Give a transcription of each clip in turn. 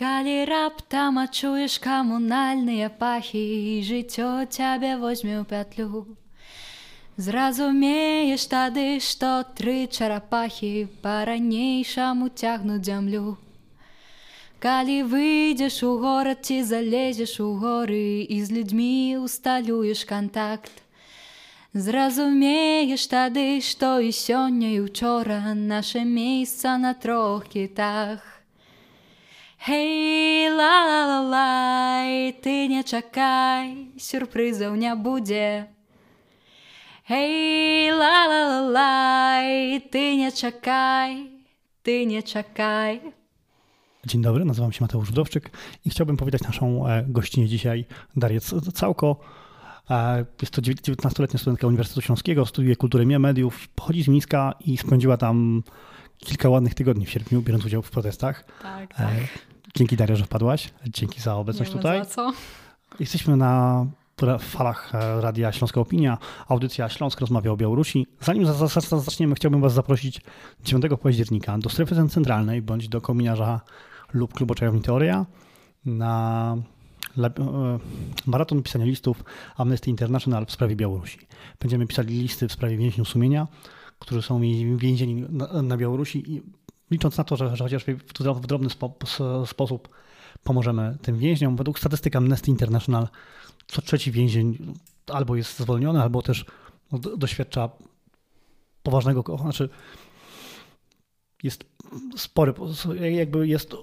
Калі раптам адчуеш камунальныя пахі і жыццё цябе возьме ў пятлю. Зразумееш тады, што тры чарапахі па-ранейшаму цягнуць зямлю. Калі выйдзеш у горад ці залезеш у горы і з людзьмі усталюеш кантакт. Зразумееш тады, што і сёння і учора наше месца на трох кітах. Хей, ла-ла-лай, ты не чакай, сюрпрызаў не будзе. Хей, ла-ла-лай, ty nie czekaj, ty nie czekaj. Dzień dobry, nazywam się Mateusz Wdowczyk i chciałbym powitać naszą e, gościnię dzisiaj, Darię Całko. E, jest to 19-letnia studentka Uniwersytetu Śląskiego, studiuje kulturę mediów, pochodzi z Mińska i spędziła tam kilka ładnych tygodni w sierpniu, biorąc udział w protestach. Tak, tak. Dzięki Daria, że wpadłaś. Dzięki za obecność tutaj. Za co? Jesteśmy na falach e, Radia Śląska Opinia, audycja Śląsk rozmawia o Białorusi. Zanim za- za- za- zaczniemy, chciałbym Was zaprosić 9 października do strefy centralnej bądź do kominiarza lub klubu Czajowni Teoria na e, maraton pisania listów Amnesty International w sprawie Białorusi. Będziemy pisali listy w sprawie więźniów sumienia, którzy są więzieni na Białorusi i licząc na to, że, że chociaż w, dro- w drobny spo, sposób pomożemy tym więźniom. Według statystyk Amnesty International co trzeci więzień albo jest zwolniony, albo też do- doświadcza poważnego, znaczy jest spory, jakby jest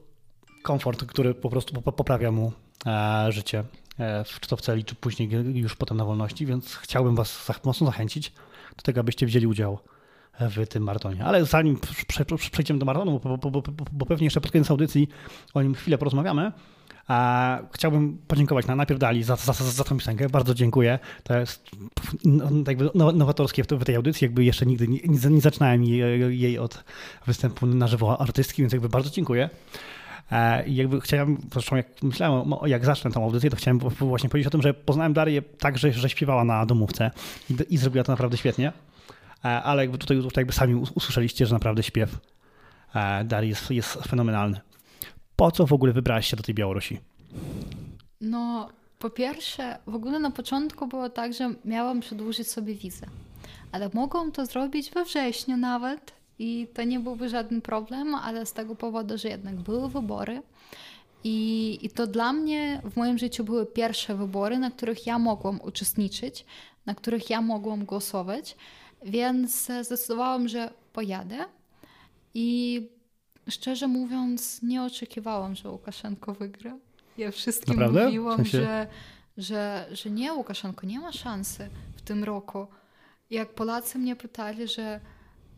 komfort, który po prostu po- poprawia mu e, życie, e, czy to w celi, czy później już potem na wolności, więc chciałbym was mocno zachęcić do tego, abyście wzięli udział w tym maratonie. Ale zanim prze- prze- przejdziemy do maratonu, bo, bo, bo, bo, pewnie jeszcze pod koniec audycji o nim chwilę porozmawiamy, a chciałbym podziękować na najpierw Dali za, za, za, tą piosenkę. Bardzo dziękuję. To jest no, jakby now- nowatorskie w, tej audycji. Jakby jeszcze nigdy nie, nie, zaczynałem jej, jej od występu na żywo artystki, więc jakby bardzo dziękuję. E, I jakby chciałem, zresztą jak myślałem, jak zacznę tą audycję, to chciałem właśnie powiedzieć o tym, że poznałem Darię tak, że, że śpiewała na domówce i, i zrobiła to naprawdę świetnie. E, Ale jakby tutaj, tutaj jakby sami us- usłyszeliście, że naprawdę śpiew e, Darii jest, jest fenomenalny. Po co w ogóle wybrałaś się do tej Białorusi? No, po pierwsze, w ogóle na początku było tak, że miałam przedłużyć sobie wizę. Ale mogłam to zrobić we wrześniu nawet i to nie byłby żaden problem, ale z tego powodu, że jednak były wybory. I, I to dla mnie w moim życiu były pierwsze wybory, na których ja mogłam uczestniczyć, na których ja mogłam głosować, więc zdecydowałam, że pojadę. I szczerze mówiąc, nie oczekiwałam, że Łukaszenko wygra. Ja wszystkim Naprawdę? W mówiłam, sensie- że, że, że nie, Łukaszenko nie ma szansy w tym roku. Jak Polacy mnie pytali, że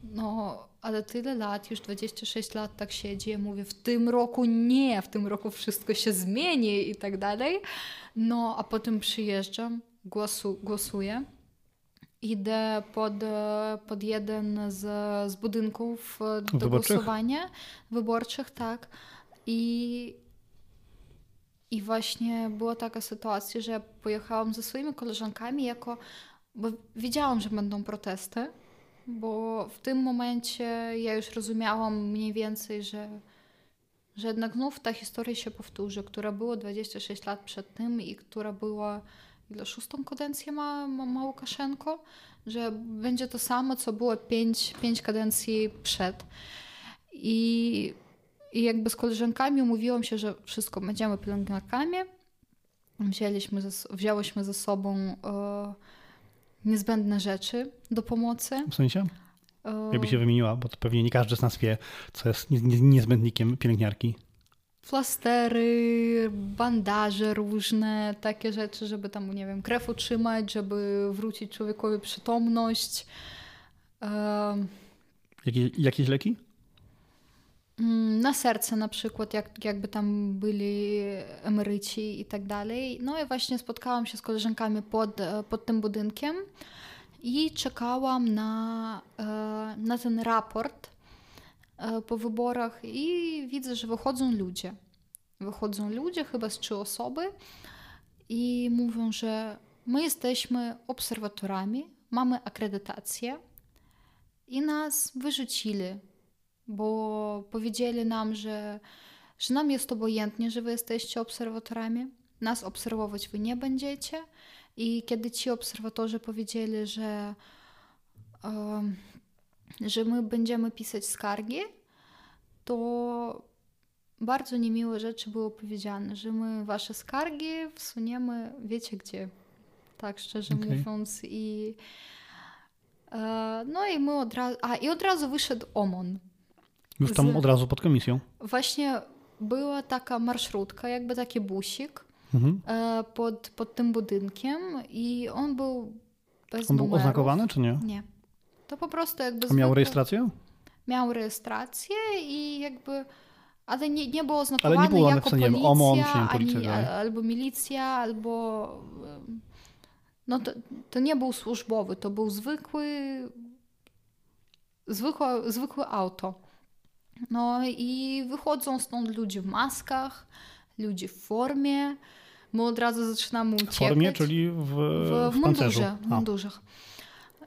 no, ale tyle lat, już 26 lat tak siedzi, ja mówię, w tym roku nie, w tym roku wszystko się zmieni i tak dalej. No, a potem przyjeżdżam, głosu, głosuję. Idę pod, e, pod jeden z, z budynków e, do Wyborczych? głosowania wyborczych, tak. I, I właśnie była taka sytuacja, że pojechałam ze swoimi koleżankami jako, bo wiedziałam, że będą protesty, bo w tym momencie ja już rozumiałam mniej więcej, że, że jednak znów ta historia się powtórzy, która była 26 lat przed tym i która była, ile szóstą kadencję ma, ma, ma Łukaszenko, że będzie to samo, co było pięć, pięć kadencji przed. I, I jakby z koleżankami umówiłam się, że wszystko będziemy pielęgniarkami. Wzięliśmy ze, wzięłyśmy ze sobą e, niezbędne rzeczy do pomocy. W sensie? E, Jakby się wymieniła, bo to pewnie nie każdy z nas wie, co jest nie- nie- niezbędnikiem pielęgniarki. Flastery, bandaże różne, takie rzeczy, żeby tam, nie wiem, krew utrzymać, żeby wrócić człowiekowi przytomność. Em, Jakie, jakieś leki? Mm, na serce na przykład, jak, jakby tam byli emeryci i tak dalej. No i właśnie spotkałam się z koleżankami pod, e, pod tym budynkiem i czekałam na, e, na ten raport po wyborach i widzę, że wychodzą ludzie. Wychodzą ludzie, chyba z trzy osoby i mówią, że my jesteśmy obserwatorami, mamy akredytację i nas wyrzucili bo powiedzieli nam, że że nam jest obojętnie, że wy jesteście obserwatorami, nas obserwować wy nie będziecie. I kiedy ci obserwatorzy powiedzieli, że, um, że my będziemy pisać skargi, to bardzo niemiłe rzeczy było powiedziane, że my wasze skargi wsuniemy, wiecie gdzie, tak szczerze okay. mówiąc. I, e, no i my od razu, a i od razu wyszedł OMON. Już tam Z, od razu pod komisją? Właśnie była taka marszrutka, jakby taki busik mhm. e, pod, pod tym budynkiem i on był bez On był numerów. oznakowany czy nie? Nie. To po prostu jakby... A miał rejestrację? Miał rejestrację i jakby ale nie, nie było oznakowane ale nie było jako policja, OMON, czy policja, ani, albo milicja, albo... No to, to nie był służbowy, to był zwykły, zwykłe, zwykłe auto. No i wychodzą stąd ludzie w maskach, ludzie w formie. My od razu zaczynamy uciekać. W formie, czyli w, w, w, w mundurze. W mundurzach.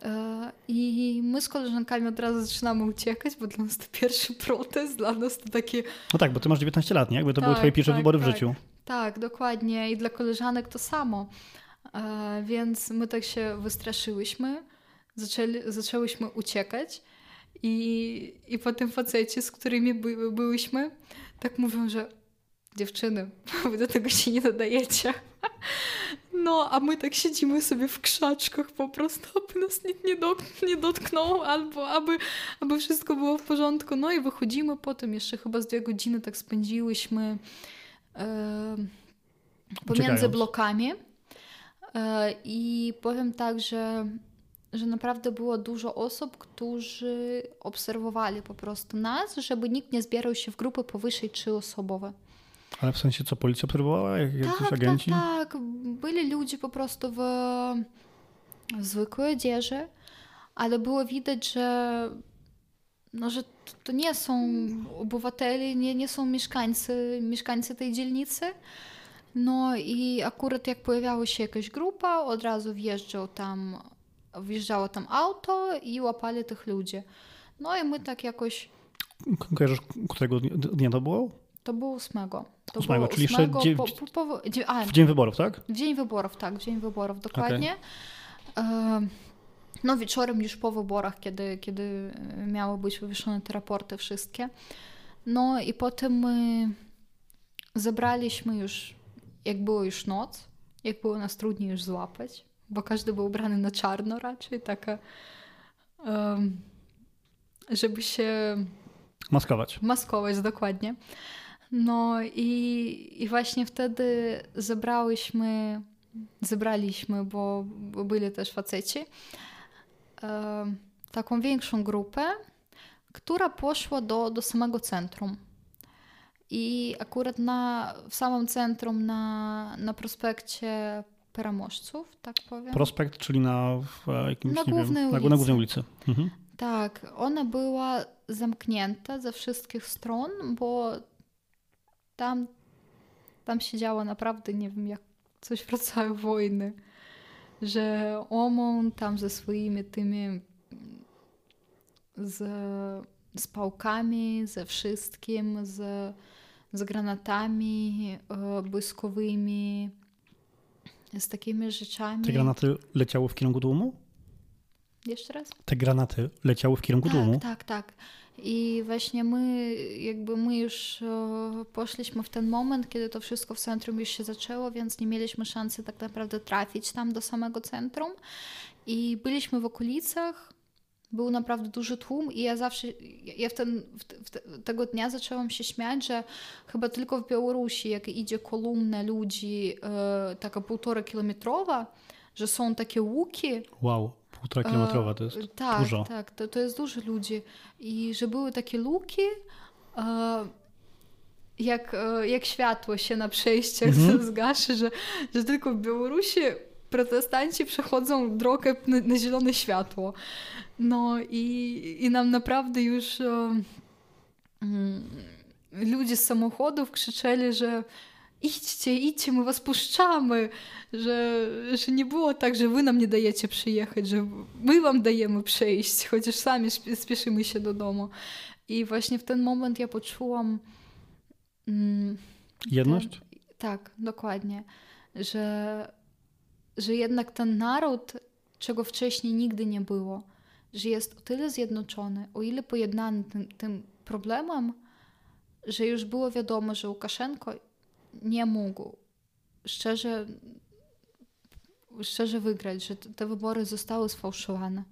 E, I my z koleżankami od razu zaczynamy uciekać, bo dla nas to pierwszy protest, dla nas to takie... No tak, bo ty masz 19 lat, nie? Jakby to tak, były twoje pierwsze tak, wybory tak. w życiu. Tak, dokładnie. I dla koleżanek to samo. E, więc my tak się wystraszyłyśmy, zaczęli, zaczęłyśmy uciekać i, i potem faceci, z którymi by, byłyśmy, tak mówią, że dziewczyny, wy do tego się nie nadajecie. No, a my tak siedzimy sobie w krzaczkach po prostu, aby nas nikt nie, nie dotknął, albo aby, aby wszystko było w porządku. No i wychodzimy potem, jeszcze chyba z dwie godziny tak spędziłyśmy e, pomiędzy blokami. E, I powiem tak, że, że naprawdę było dużo osób, którzy obserwowali po prostu nas, żeby nikt nie zbierał się w grupy powyżej trzyosobowe. Ale w sensie co, policja obserwowała? Jak, tak, tak, agenci? Tak, tak. Byli ludzie po prostu w, w zwykłej odzieży, ale było widać, że, no, że to nie są obywatele, nie, nie są mieszkańcy, mieszkańcy tej dzielnicy. No i akurat jak pojawiała się jakaś grupa, od razu wjeżdżał tam, wjeżdżało tam auto i łapali tych ludzi. No i my tak jakoś... Kojarzysz, którego dnia to było? To było ósmego. To ósmego, czyli jeszcze dzie... po, po, po, a, w dzień wyborów, tak? W dzień wyborów, tak, w dzień wyborów, dokładnie. Okay. E, no wieczorem już po wyborach, kiedy, kiedy miały być wywieszone te raporty wszystkie. No i potem my zebraliśmy już, jak było już noc, jak było nas trudniej już złapać, bo każdy był ubrany na czarno raczej, taka żeby się maskować. Maskować, dokładnie. No i, i właśnie wtedy zebrałyśmy, zebraliśmy, bo, byli też faceci, e, taką większą grupę, która poszła do, do samego centrum. I akurat na, w samym centrum na, na prospekcie Peramożców, tak powiem. Prospekt, czyli na w jakimś, na głównej, wiem, ulicy. na głównej ulicy. Mhm. Tak, ona była zamknięta ze wszystkich stron, bo tam, tam się działo naprawdę, nie wiem, jak coś w rodzaju wojny, że OMON tam ze swoimi tymi z, z pałkami, ze wszystkim, z, z granatami e, błyskowymi, z takimi rzeczami. Te granaty leciały w kierunku tłumu? Jeszcze raz? Te granaty leciały w kierunku tak, tłumu? Tak, tak. I właśnie my, jakby my już poszliśmy w ten moment, kiedy to wszystko w centrum już się zaczęło, więc nie mieliśmy szansy tak naprawdę trafić tam do samego centrum. I byliśmy w okolicach, był naprawdę duży tłum i ja zawsze, ja w, ten, w, w tego dnia zaczęłam się śmiać, że chyba tylko w Białorusi, jak idzie kolumna ludzi, e, taka półtora kilometrowa, że są takie łuki. Wow półtora kilometrowa to jest e, tak, dużo. Tak, to, to jest dużo ludzi. I że były takie luki, e, jak, e, jak światło się na przejściach mhm. zgaszy, że, że tylko w Białorusi protestanci przechodzą drogę na, na zielone światło. No i, i nam naprawdę już um, ludzie z samochodów krzyczeli, że idźcie, idźcie, my was puszczamy, że, że nie było tak, że wy nam nie dajecie przyjechać, że my wam dajemy przejść, chociaż sami spieszymy się do domu. I właśnie w ten moment ja poczułam mm, Jedność? Ten, tak, dokładnie. Że, że jednak ten naród, czego wcześniej nigdy nie było, że jest o tyle zjednoczony, o ile pojednany tym, tym problemem, że już było wiadomo, że Łukaszenko nie mógł szczerze, szczerze wygrać, że te wybory zostały sfałszowane.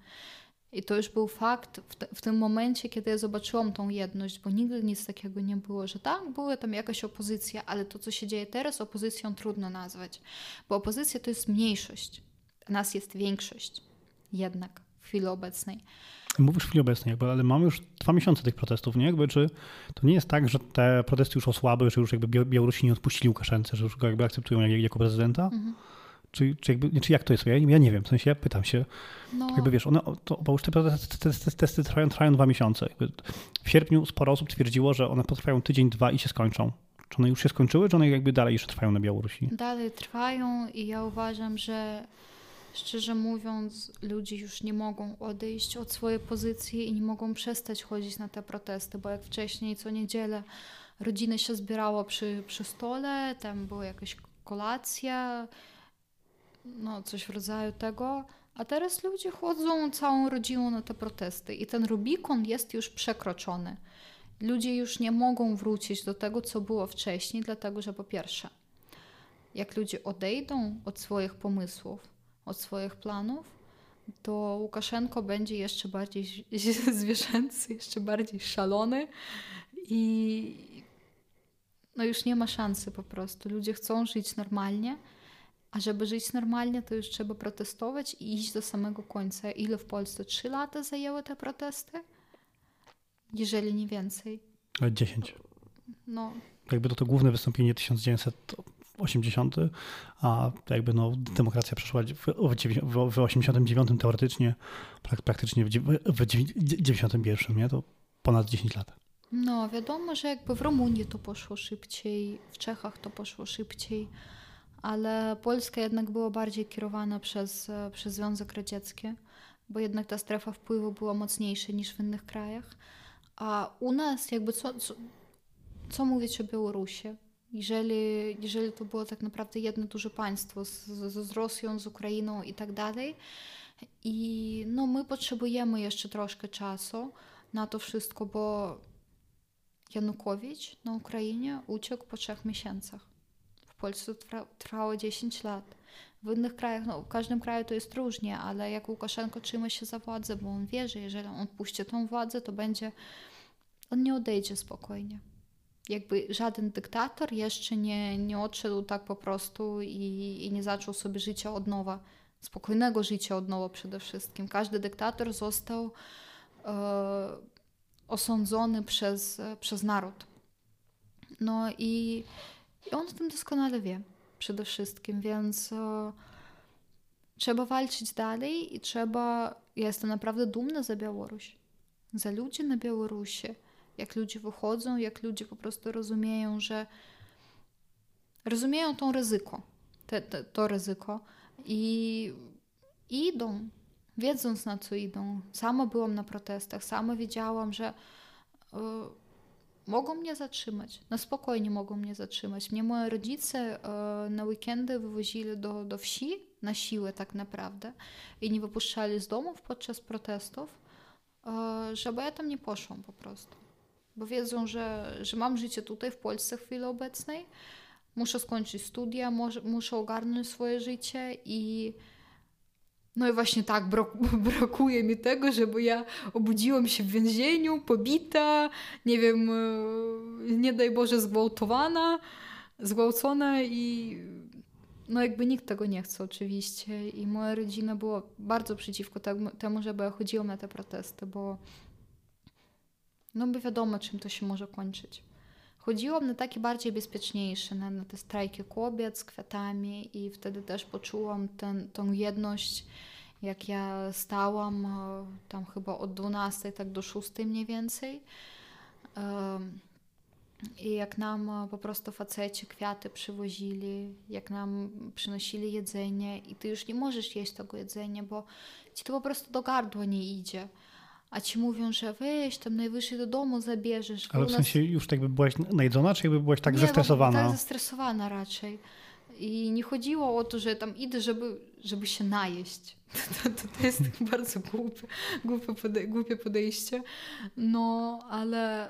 I to już był fakt w, te, w, tym momencie, kiedy ja zobaczyłam tą jedność, bo nigdy nic takiego nie było, że tak, była tam jakaś opozycja, ale to, co się dzieje teraz, opozycją trudno nazwać, bo opozycja to jest mniejszość, a nas jest większość jednak w chwili obecnej. Mówisz w chwili obecnej, jakby, ale mamy już dwa miesiące tych protestów, nie? Jakby, czy to nie jest tak, że te protesty już osłabły, że już jakby Białorusi nie odpuścili Łukaszence, że już go jakby akceptują jak, jako prezydenta? Mhm. Czy, czy, jakby, czy jak to jest? Ja, ja nie wiem, w sensie ja pytam się, no. jakby wiesz, one, to, bo już te testy, testy, testy trwają, trwają dwa miesiące. W sierpniu sporo osób twierdziło, że one potrwają tydzień, dwa i się skończą. Czy one już się skończyły, czy one jakby dalej jeszcze trwają na Białorusi? Dalej trwają i ja uważam, że szczerze mówiąc, ludzie już nie mogą odejść od swojej pozycji i nie mogą przestać chodzić na te protesty, bo jak wcześniej co niedzielę rodziny się zbierało przy, przy stole, tam była jakaś kolacja, no coś w rodzaju tego, a teraz ludzie chodzą całą rodziną na te protesty i ten Rubikon jest już przekroczony. Ludzie już nie mogą wrócić do tego, co było wcześniej, dlatego że po pierwsze, jak ludzie odejdą od swoich pomysłów, od swoich planów, to Łukaszenko będzie jeszcze bardziej zwierzęcy, jeszcze bardziej szalony i no już nie ma szansy po prostu. Ludzie chcą żyć normalnie, a żeby żyć normalnie, to już trzeba protestować i iść do samego końca. Ile w Polsce? Trzy lata zajęły te protesty? Jeżeli nie więcej. 10. No. Jakby to to główne wystąpienie 1980, a jakby no, demokracja przeszła w, w 89 teoretycznie, praktycznie w 91, nie? To ponad 10 lat. No, wiadomo, że jakby w Rumunii to poszło szybciej, w Czechach to poszło szybciej ale Polska jednak była bardziej kierowana przez, przez Związek Radziecki, bo jednak ta strefa wpływu była mocniejsza niż w innych krajach. A u nas jakby co, co, co mówić o Białorusi? Jeżeli, jeżeli to było tak naprawdę jedno duże państwo z, z, Rosją, z Ukrainą i tak dalej. I no, my potrzebujemy jeszcze troszkę czasu na to wszystko, bo Janukowicz na Ukrainie uciekł po trzech miesiącach. Polsce to trwało 10 lat. W innych krajach, no w każdym kraju to jest różnie, ale jak Łukaszenko trzyma się za władzę, bo on wie, że jeżeli on puści tą władzę, to będzie, on nie odejdzie spokojnie. Jakby żaden dyktator jeszcze nie, nie odszedł tak po prostu i, i nie zaczął sobie życia od nowa, spokojnego życia od nowa przede wszystkim. Każdy dyktator został e, osądzony przez, przez naród. No i i on o tym doskonale wie przede wszystkim, więc e, trzeba walczyć dalej i trzeba. Ja jestem naprawdę dumna za Białoruś, za ludzi na Białorusi. Jak ludzie wychodzą, jak ludzie po prostu rozumieją, że rozumieją to ryzyko, te, te, to ryzyko i idą, wiedząc na co idą. Sama byłam na protestach, sama wiedziałam, że. Y, mogą mnie zatrzymać. Na spokojnie mogą mnie zatrzymać. Mnie moi rodzice e, na weekendy wywozili do, do wsi na siłę tak naprawdę i nie wypuszczali z domów podczas protestów, e, żeby ja tam nie poszłam po prostu. Bo wiedzą, że, że mam życie tutaj w Polsce w chwili obecnej, muszę skończyć studia, muszę ogarnąć swoje życie i no i właśnie tak, brakuje mi tego, żeby ja obudziłam się w więzieniu, pobita, nie wiem, e, nie daj Boże, zgwałtowana, zgwałcona i no jakby nikt tego nie chce oczywiście. I moja rodzina była bardzo przeciwko temu, żeby ja chodziłam na te protesty, bo no by wiadomo, czym to się może kończyć. Chodziłam na takie bardziej bezpieczniejsze, na, na te strajki kobiet z kwiatami i wtedy też poczułam ten, tą jedność, jak ja stałam e, tam chyba od 12 tak do 6 mniej więcej. I jak nam e, po prostu faceci kwiaty przywozili, jak nam przynosili jedzenie i ty już nie możesz jeść tego jedzenia, bo ci to po prostu do gardła nie idzie. A ci mówią, że weź tam najwyżej do domu zabierzesz. Ale w sensie już tak by byłaś najedzona, czy jakby byłaś tak nie, zestresowana? Tak zestresowana raczej. I nie chodziło o to, że tam idę, żeby, żeby się najeść. To, to, to jest bardzo głupie, głupie, pode, głupie podejście. No, ale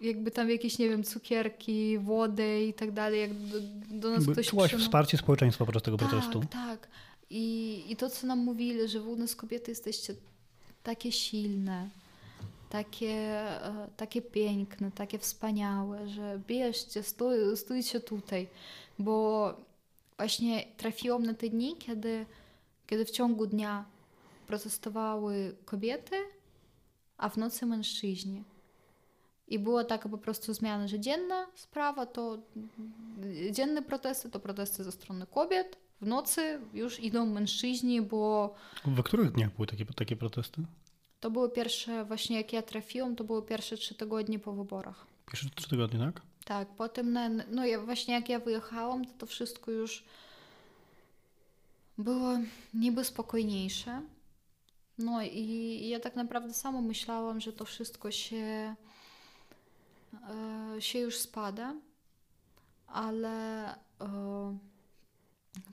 jakby tam jakieś, nie wiem, cukierki, wodę i tak dalej, jak do, do nas ktoś Czułaś przyno- wsparcie społeczeństwa podczas tego tak, protestu. Tak, I, I to, co nam mówili, że wy u nas kobiety jesteście takie silne, takie, e, takie piękne, takie wspaniałe, że bierzcie, stój, stójcie tutaj, bo właśnie trafiłam na te dni, kiedy, kiedy w ciągu dnia protestowały kobiety, a w nocy mężczyźni. I była taka po prostu zmiana, że dzienna sprawa to dzienne protesty to protesty ze strony kobiet, w nocy już idą mężczyźni, bo W których dniach były takie, takie protesty? to były pierwsze, właśnie jak ja trafiłam, to były pierwsze trzy tygodnie po wyborach. Pierwsze trzy tygodnie, tak? Tak, potem, na, no ja, właśnie jak ja wyjechałam, to to wszystko już było niby spokojniejsze. No i ja tak naprawdę sama myślałam, że to wszystko się, e, się już spada, ale e,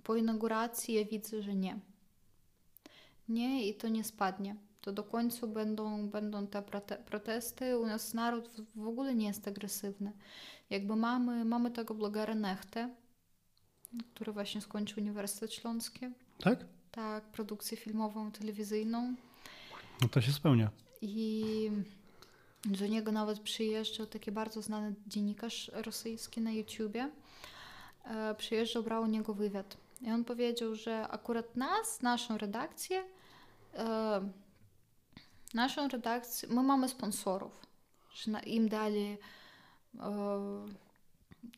po inauguracji ja widzę, że nie. Nie i to nie spadnie. To do końca będą, będą te prote protesty. U nas naród w, w ogóle nie jest agresywny. Jakby mamy, mamy tego blogera Nechtę, który właśnie skończył Uniwersytet Śląski. Tak? Tak, produkcję filmową, telewizyjną. No to się spełnia. I do niego nawet przyjeżdżał taki bardzo znany dziennikarz rosyjski na YouTubie. E, przyjeżdżał, brał u niego wywiad. I on powiedział, że akurat nas, naszą redakcję, e, naszą redakcję, my mamy sponsorów, że im dali e,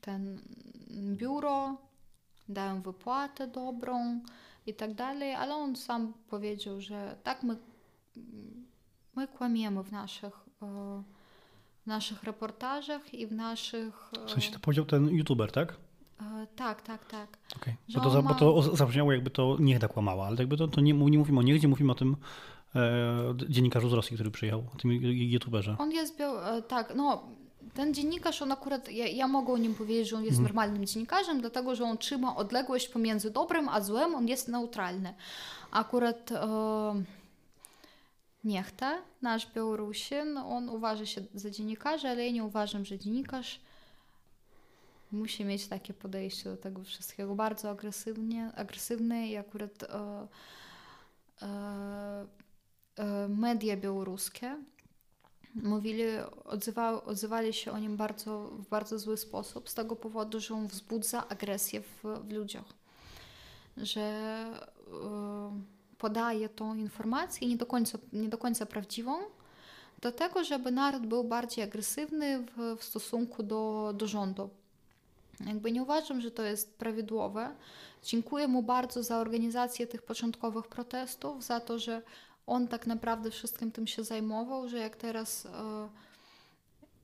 ten biuro, dają wypłatę dobrą i tak dalej, ale on sam powiedział, że tak my, my kłamiemy w naszych, w naszych reportażach i w naszych... W sensie to powiedział ten youtuber, tak? Tak, tak, tak. Okay. Bo, to, ma- bo to zabrzmiało jakby to Niechta kłamała, ale jakby to, to nie, nie mówimy o Niechdzie, mówimy o tym e, dziennikarzu z Rosji, który przyjechał, o tym youtuberze. On jest, e, tak, no ten dziennikarz, on akurat, ja, ja mogę o nim powiedzieć, że on jest Mhm. normalnym dziennikarzem, dlatego że on trzyma odległość pomiędzy dobrym a złem, on jest neutralny. Akurat e, Niechta, nasz Białorusin, on uważa się za dziennikarza, ale ja nie uważam, że dziennikarz musi mieć takie podejście do tego wszystkiego, bardzo agresywnie, agresywne i akurat e, e, e, media białoruskie mówili, odzywa, odzywali się o nim bardzo, w bardzo zły sposób, z tego powodu, że on wzbudza agresję w, w ludziach. Że e, podaje tą informację nie do końca, nie do końca prawdziwą, do tego, żeby naród był bardziej agresywny w, w stosunku do, do rządu. Jakby nie uważam, że to jest prawidłowe. Dziękuję mu bardzo za organizację tych początkowych protestów, za to, że on tak naprawdę wszystkim tym się zajmował, że jak teraz, e,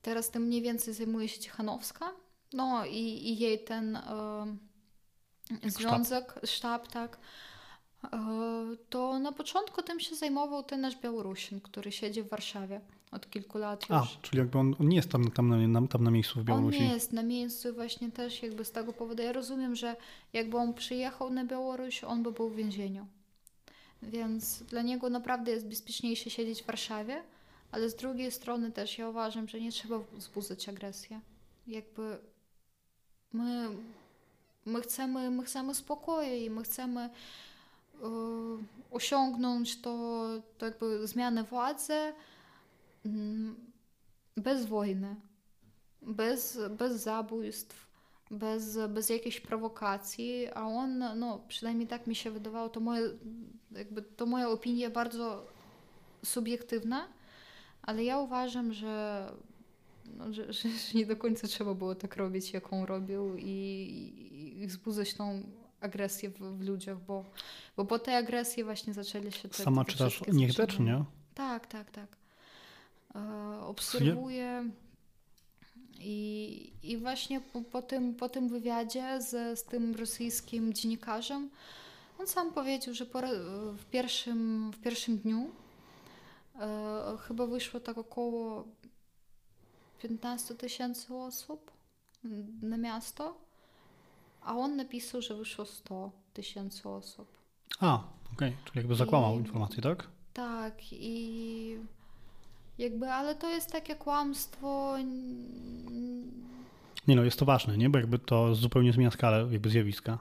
teraz tym mniej więcej zajmuje się Cichanowska, no i, i jej ten e, związek, sztab, tak, e, to na początku tym się zajmował ten nasz Białorusin, który siedzi w Warszawie od kilku lat już. A, czyli jakby on, on nie jest tam, tam, na, tam na miejscu w On Białorusi. nie jest na miejscu właśnie też jakby z tego powodu. Ja rozumiem, że jakby on przyjechał na Białoruś, on by był w więzieniu. Więc dla niego naprawdę jest bezpieczniejsze siedzieć w Warszawie, ale z drugiej strony też ja uważam, że nie trzeba wzbudzać agresję. Jakby my, my, chcemy, my chcemy spokoju i my chcemy e, osiągnąć to, to jakby zmianę władzy bez wojny bez, bez zabójstw, bez, bez jakiejś prowokacji, a on, no przynajmniej tak mi się wydawało, to, moje, jakby, to moja opinia bardzo subiektywna, ale ja uważam, że, no, że, że, nie do końca trzeba było tak robić, jak on robił i, i, i wzbudzać tą agresję w, w ludziach, bo, bo po tej agresji właśnie zaczęli się te, Sama czytasz wszystkie Niechdę, czy zatrzymania. nie? Tak, tak, tak. E, obserwuję i, i właśnie po, po, tym, po tym wywiadzie z, z tym rosyjskim dziennikarzem on sam powiedział, że po, w, pierwszym, w pierwszym dniu e, e, chyba wyszło tak około 15 tysięcy osób na miasto, a on napisał, że wyszło 100 tysięcy osób. A, okej, okay. czyli jakby zakłamał I- informację, tak? Tak, i jakby, ale to jest takie kłamstwo. Nie no, jest to ważne, nie? Bo jakby to zupełnie zmienia skalę jakby zjawiska.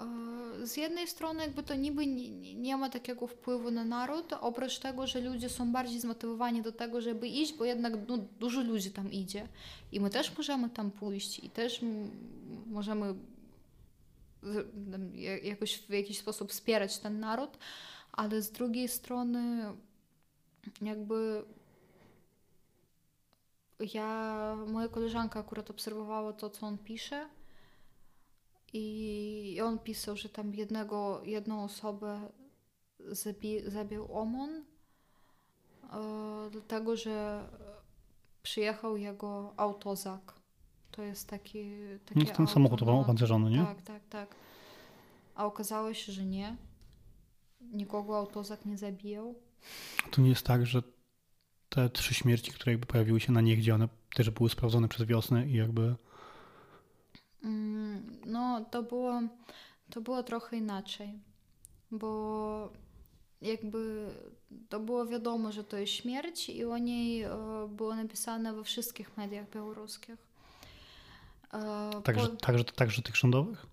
e, Z jednej strony, jakby to niby nie, nie- ma takiego wpływu na naród, oprócz tego, że ludzie są bardziej zmotywowani do tego, żeby iść, bo jednak no, dużo ludzi tam idzie. I my też możemy tam pójść i też możemy jakoś w jakiś sposób wspierać ten naród, ale z drugiej strony jakby ja, moja koleżanka akurat obserwowała to, co on pisze i on pisał, że tam jednego, jedną osobę zabi, zabił OMON, e, dlatego że przyjechał jego autozak. To jest taki, taki No, ten samochód no, opancerzony, nie? tak, tak, tak. A okazało się, że nie. Nikogo autozak nie zabijał. To nie jest tak, że te trzy śmierci, które jakby pojawiły się na niegdzie, one też były sprawdzone przez wiosnę i jakby... Mm, No, to było, to było trochę inaczej, bo jakby to było wiadomo, że to jest śmierć i o niej e, było napisane we wszystkich mediach białoruskich. E, Także, po- także, także tych rządowych?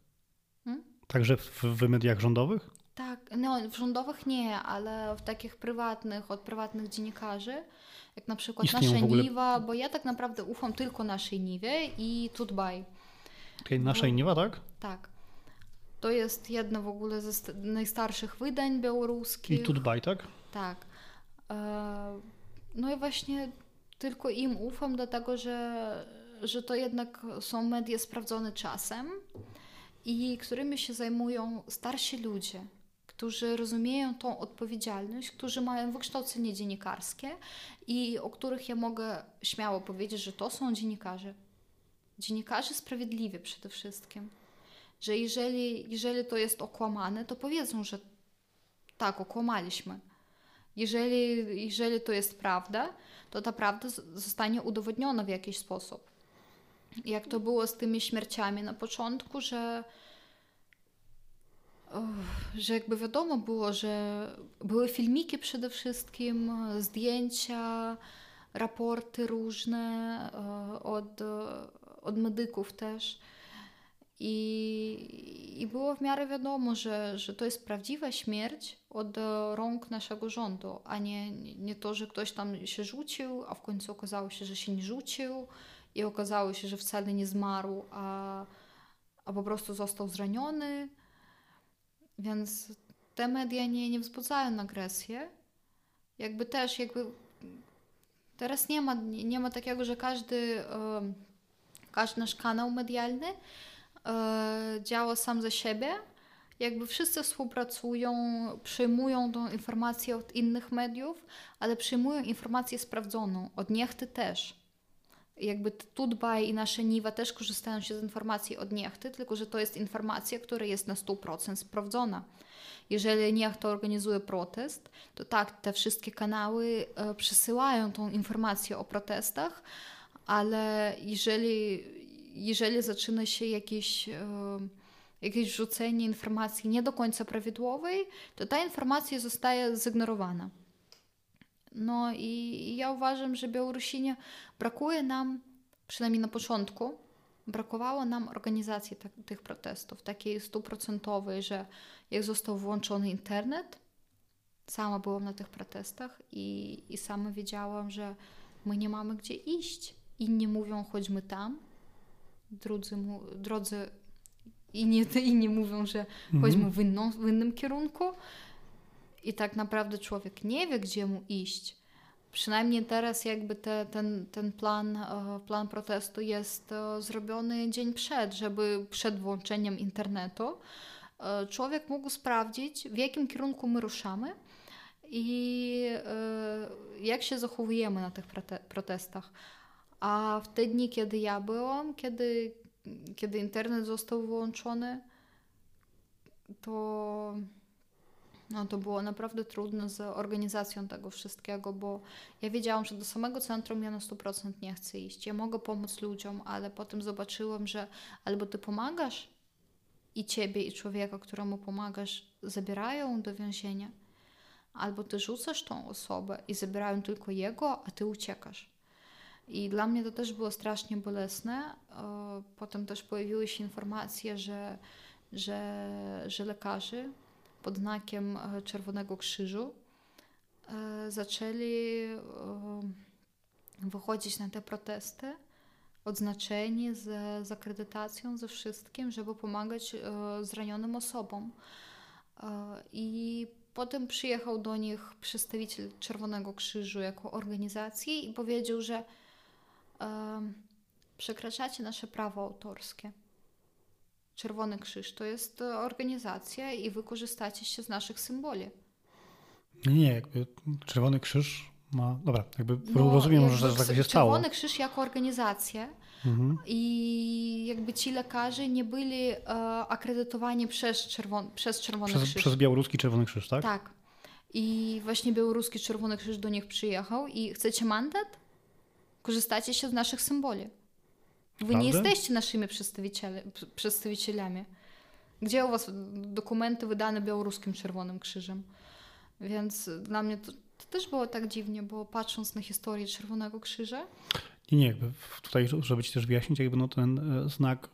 Hmm? Także w, w mediach rządowych? No w rządowych nie, ale w takich prywatnych, od prywatnych dziennikarzy, jak na przykład Istnieją nasza ogóle- Niwa, bo ja tak naprawdę ufam tylko naszej Niwie i Tutbaj. Tej naszej Niwa, tak? Tak. To jest jedno w ogóle ze st- najstarszych wydań I białoruskich. Tudbaj, tak? Tak. E, No i właśnie tylko im ufam, dlatego że, że to jednak są media sprawdzone czasem i którymi się zajmują starsi ludzie, którzy rozumieją tą odpowiedzialność, którzy mają wykształcenie dziennikarskie i o których ja mogę śmiało powiedzieć, że to są dziennikarze. Dziennikarze sprawiedliwi przede wszystkim. Że jeżeli, jeżeli to jest okłamane, to powiedzą, że tak, okłamaliśmy. Jeżeli, jeżeli to jest prawda, to ta prawda zostanie udowodniona w jakiś sposób. Jak to było z tymi śmierciami na początku, że, że jakby wiadomo było, że były filmiki przede wszystkim, zdjęcia, raporty różne e, od, e, od medyków też. I, I było w miarę wiadomo, że, że to jest prawdziwa śmierć od e, rąk naszego rządu, a nie, nie to, że ktoś tam się rzucił, a w końcu okazało się, że się nie rzucił i okazało się, że wcale nie zmarł, a, a po prostu został zraniony. Więc te media nie, nie wzbudzają agresję. Jakby też, jakby teraz nie ma, nie ma takiego, że każdy, każdy nasz kanał medialny e, działa sam za siebie. Jakby wszyscy współpracują, przyjmują tą informację od innych mediów, ale przyjmują informację sprawdzoną, od Niechty też. Jakby Tutbaj i nasze Niwa też korzystają się z informacji od Niechty, tylko że to jest informacja, która jest na 100% sprawdzona. Jeżeli Niechta organizuje protest, to tak, te wszystkie kanały e, przesyłają tą informację o protestach, ale jeżeli, jeżeli zaczyna się jakieś, e, jakieś rzucenie informacji nie do końca prawidłowej, to ta informacja zostaje zignorowana. No i ja uważam, że Białorusini brakuje nam, przynajmniej na początku, brakowało nam organizacji tak, tych protestów, takiej stuprocentowej, że jak został włączony internet, sama byłam na tych protestach i, i sama wiedziałam, że my nie mamy gdzie iść. Inni mówią, chodźmy tam, drudzy, mu, drodzy inni, inni mówią, że chodźmy w, inną, w innym kierunku. I tak naprawdę człowiek nie wie, gdzie mu iść. Przynajmniej teraz jakby te, ten, ten plan, e, plan protestu jest e, zrobiony dzień przed, żeby przed włączeniem internetu e, człowiek mógł sprawdzić, w jakim kierunku my ruszamy i jak się zachowujemy na tych prote- protestach. A w te dni, kiedy ja byłam, kiedy, kiedy internet został wyłączony, to No to było naprawdę trudne z organizacją tego wszystkiego, bo ja wiedziałam, że do samego centrum ja na 100% nie chcę iść. Ja mogę pomóc ludziom, ale potem zobaczyłam, że albo ty pomagasz i ciebie, i człowieka, któremu pomagasz, zabierają do więzienia, albo ty rzucasz tą osobę i zabierają tylko jego, a ty uciekasz. I dla mnie to też było strasznie bolesne. Potem też pojawiły się informacje, że, że, że lekarze pod znakiem e, Czerwonego Krzyżu e, zaczęli e, wychodzić na te protesty odznaczeni z, z akredytacją, ze wszystkim, żeby pomagać zranionym osobom. I potem przyjechał do nich przedstawiciel Czerwonego Krzyżu jako organizacji i powiedział, że przekraczacie nasze prawo autorskie. Czerwony Krzyż to jest e, organizacja i wy korzystacie się z naszych symboli. Nie, nie, jakby Czerwony Krzyż ma. Dobra, jakby no, rozumiem, jakby że tak się stało. Czerwony Krzyż jako organizacja mhm. i jakby ci lekarze nie byli e, akredytowani przez, czerwon, przez Czerwony przez, Krzyż. Przez białoruski Czerwony Krzyż, tak? Tak. I właśnie białoruski Czerwony Krzyż do nich przyjechał i chcecie mandat? Korzystacie się z naszych symboli. Wy Prawda? nie jesteście naszymi przedstawicielami. Gdzie u was dokumenty wydane białoruskim Czerwonym Krzyżem? Więc dla mnie to, to też było tak dziwnie, bo patrząc na historię Czerwonego Krzyża, nie, nie, jakby tutaj, żeby ci też wyjaśnić, jakby no ten e, znak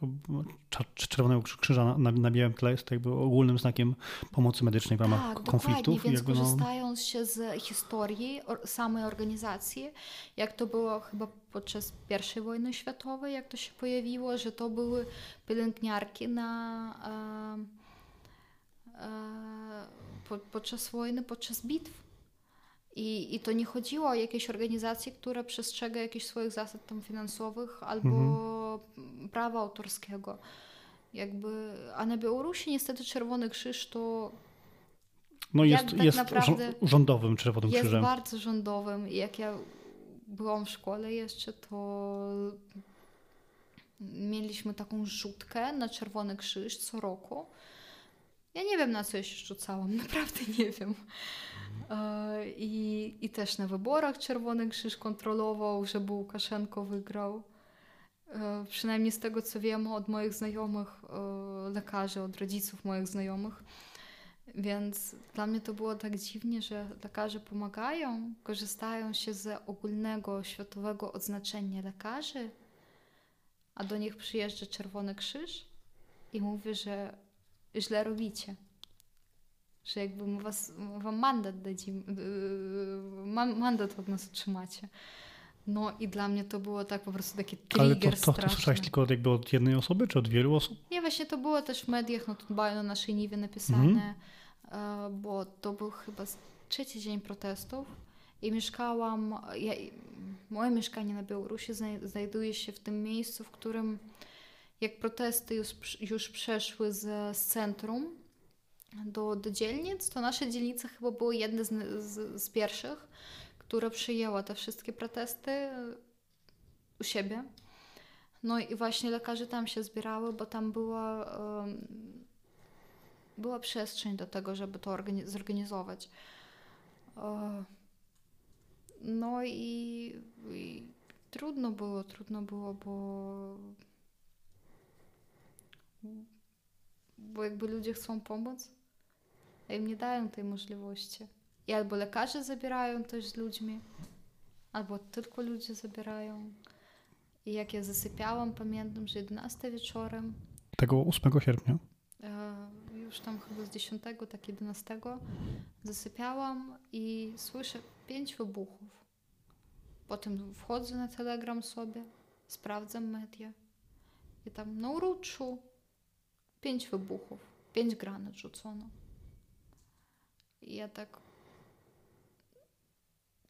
Czerwonego Krzyża na, na białym tle jest jakby ogólnym znakiem pomocy medycznej w ramach tak, konfliktów. Więc jakby no... korzystając się z historii samej organizacji, jak to było chyba podczas I wojny światowej, jak to się pojawiło, że to były pielęgniarki na, e, e, podczas wojny, podczas bitw i, I to nie chodziło o jakieś organizacje, które przestrzega jakichś swoich zasad tam finansowych albo mhm. prawa autorskiego. Jakby, a na Białorusi niestety Czerwony Krzyż to no jest, tak jest naprawdę rządowym Czerwonym jest Krzyżem. Jest bardzo rządowym. Jak ja byłam w szkole jeszcze, to mieliśmy taką rzutkę na Czerwony Krzyż co roku. Ja nie wiem, na co ja się rzucałam, naprawdę nie wiem. E, I, I też na wyborach Czerwony Krzyż kontrolował, żeby Łukaszenko wygrał. E, przynajmniej z tego, co wiem od moich znajomych e, lekarzy, od rodziców moich znajomych. Więc dla mnie to było tak dziwnie, że lekarze pomagają, korzystają się z ogólnego światowego odznaczenia lekarzy, a do nich przyjeżdża Czerwony Krzyż i mówi, że źle robicie że jakby my was, wam mandat dadzimy, yy, mandat od nas otrzymacie. No i dla mnie to było tak po prostu taki trigger Ale to, to, to słyszałeś tylko jakby od jednej osoby, czy od wielu osób? Nie, właśnie to było też w mediach, no to na naszej niwie napisane, mm. bo to był chyba trzeci dzień protestów i mieszkałam, ja, moje mieszkanie na Białorusi znajduje się w tym miejscu, w którym jak protesty już, już przeszły z, z centrum, do, do dzielnic, to nasze dzielnice chyba były jedne z, z, z pierwszych, które przyjęła te wszystkie protesty e, u siebie. No i właśnie lekarze tam się zbierały, bo tam była, była przestrzeń do tego, żeby to zorganizować. E, no i, i trudno było, trudno było, bo bo jakby ludzie chcą pomóc, a im nie dają tej możliwości. I albo lekarze zabierają też z ludźmi, albo tylko ludzie zabierają. I jak ja zasypiałam, pamiętam, że 11 wieczorem. Tego 8 sierpnia? E, już tam chyba z 10, tak 11 zasypiałam i słyszę pięć wybuchów. Potem wchodzę na Telegram sobie, sprawdzam media i tam na uruczu pięć wybuchów, pięć granat rzucono. I ja tak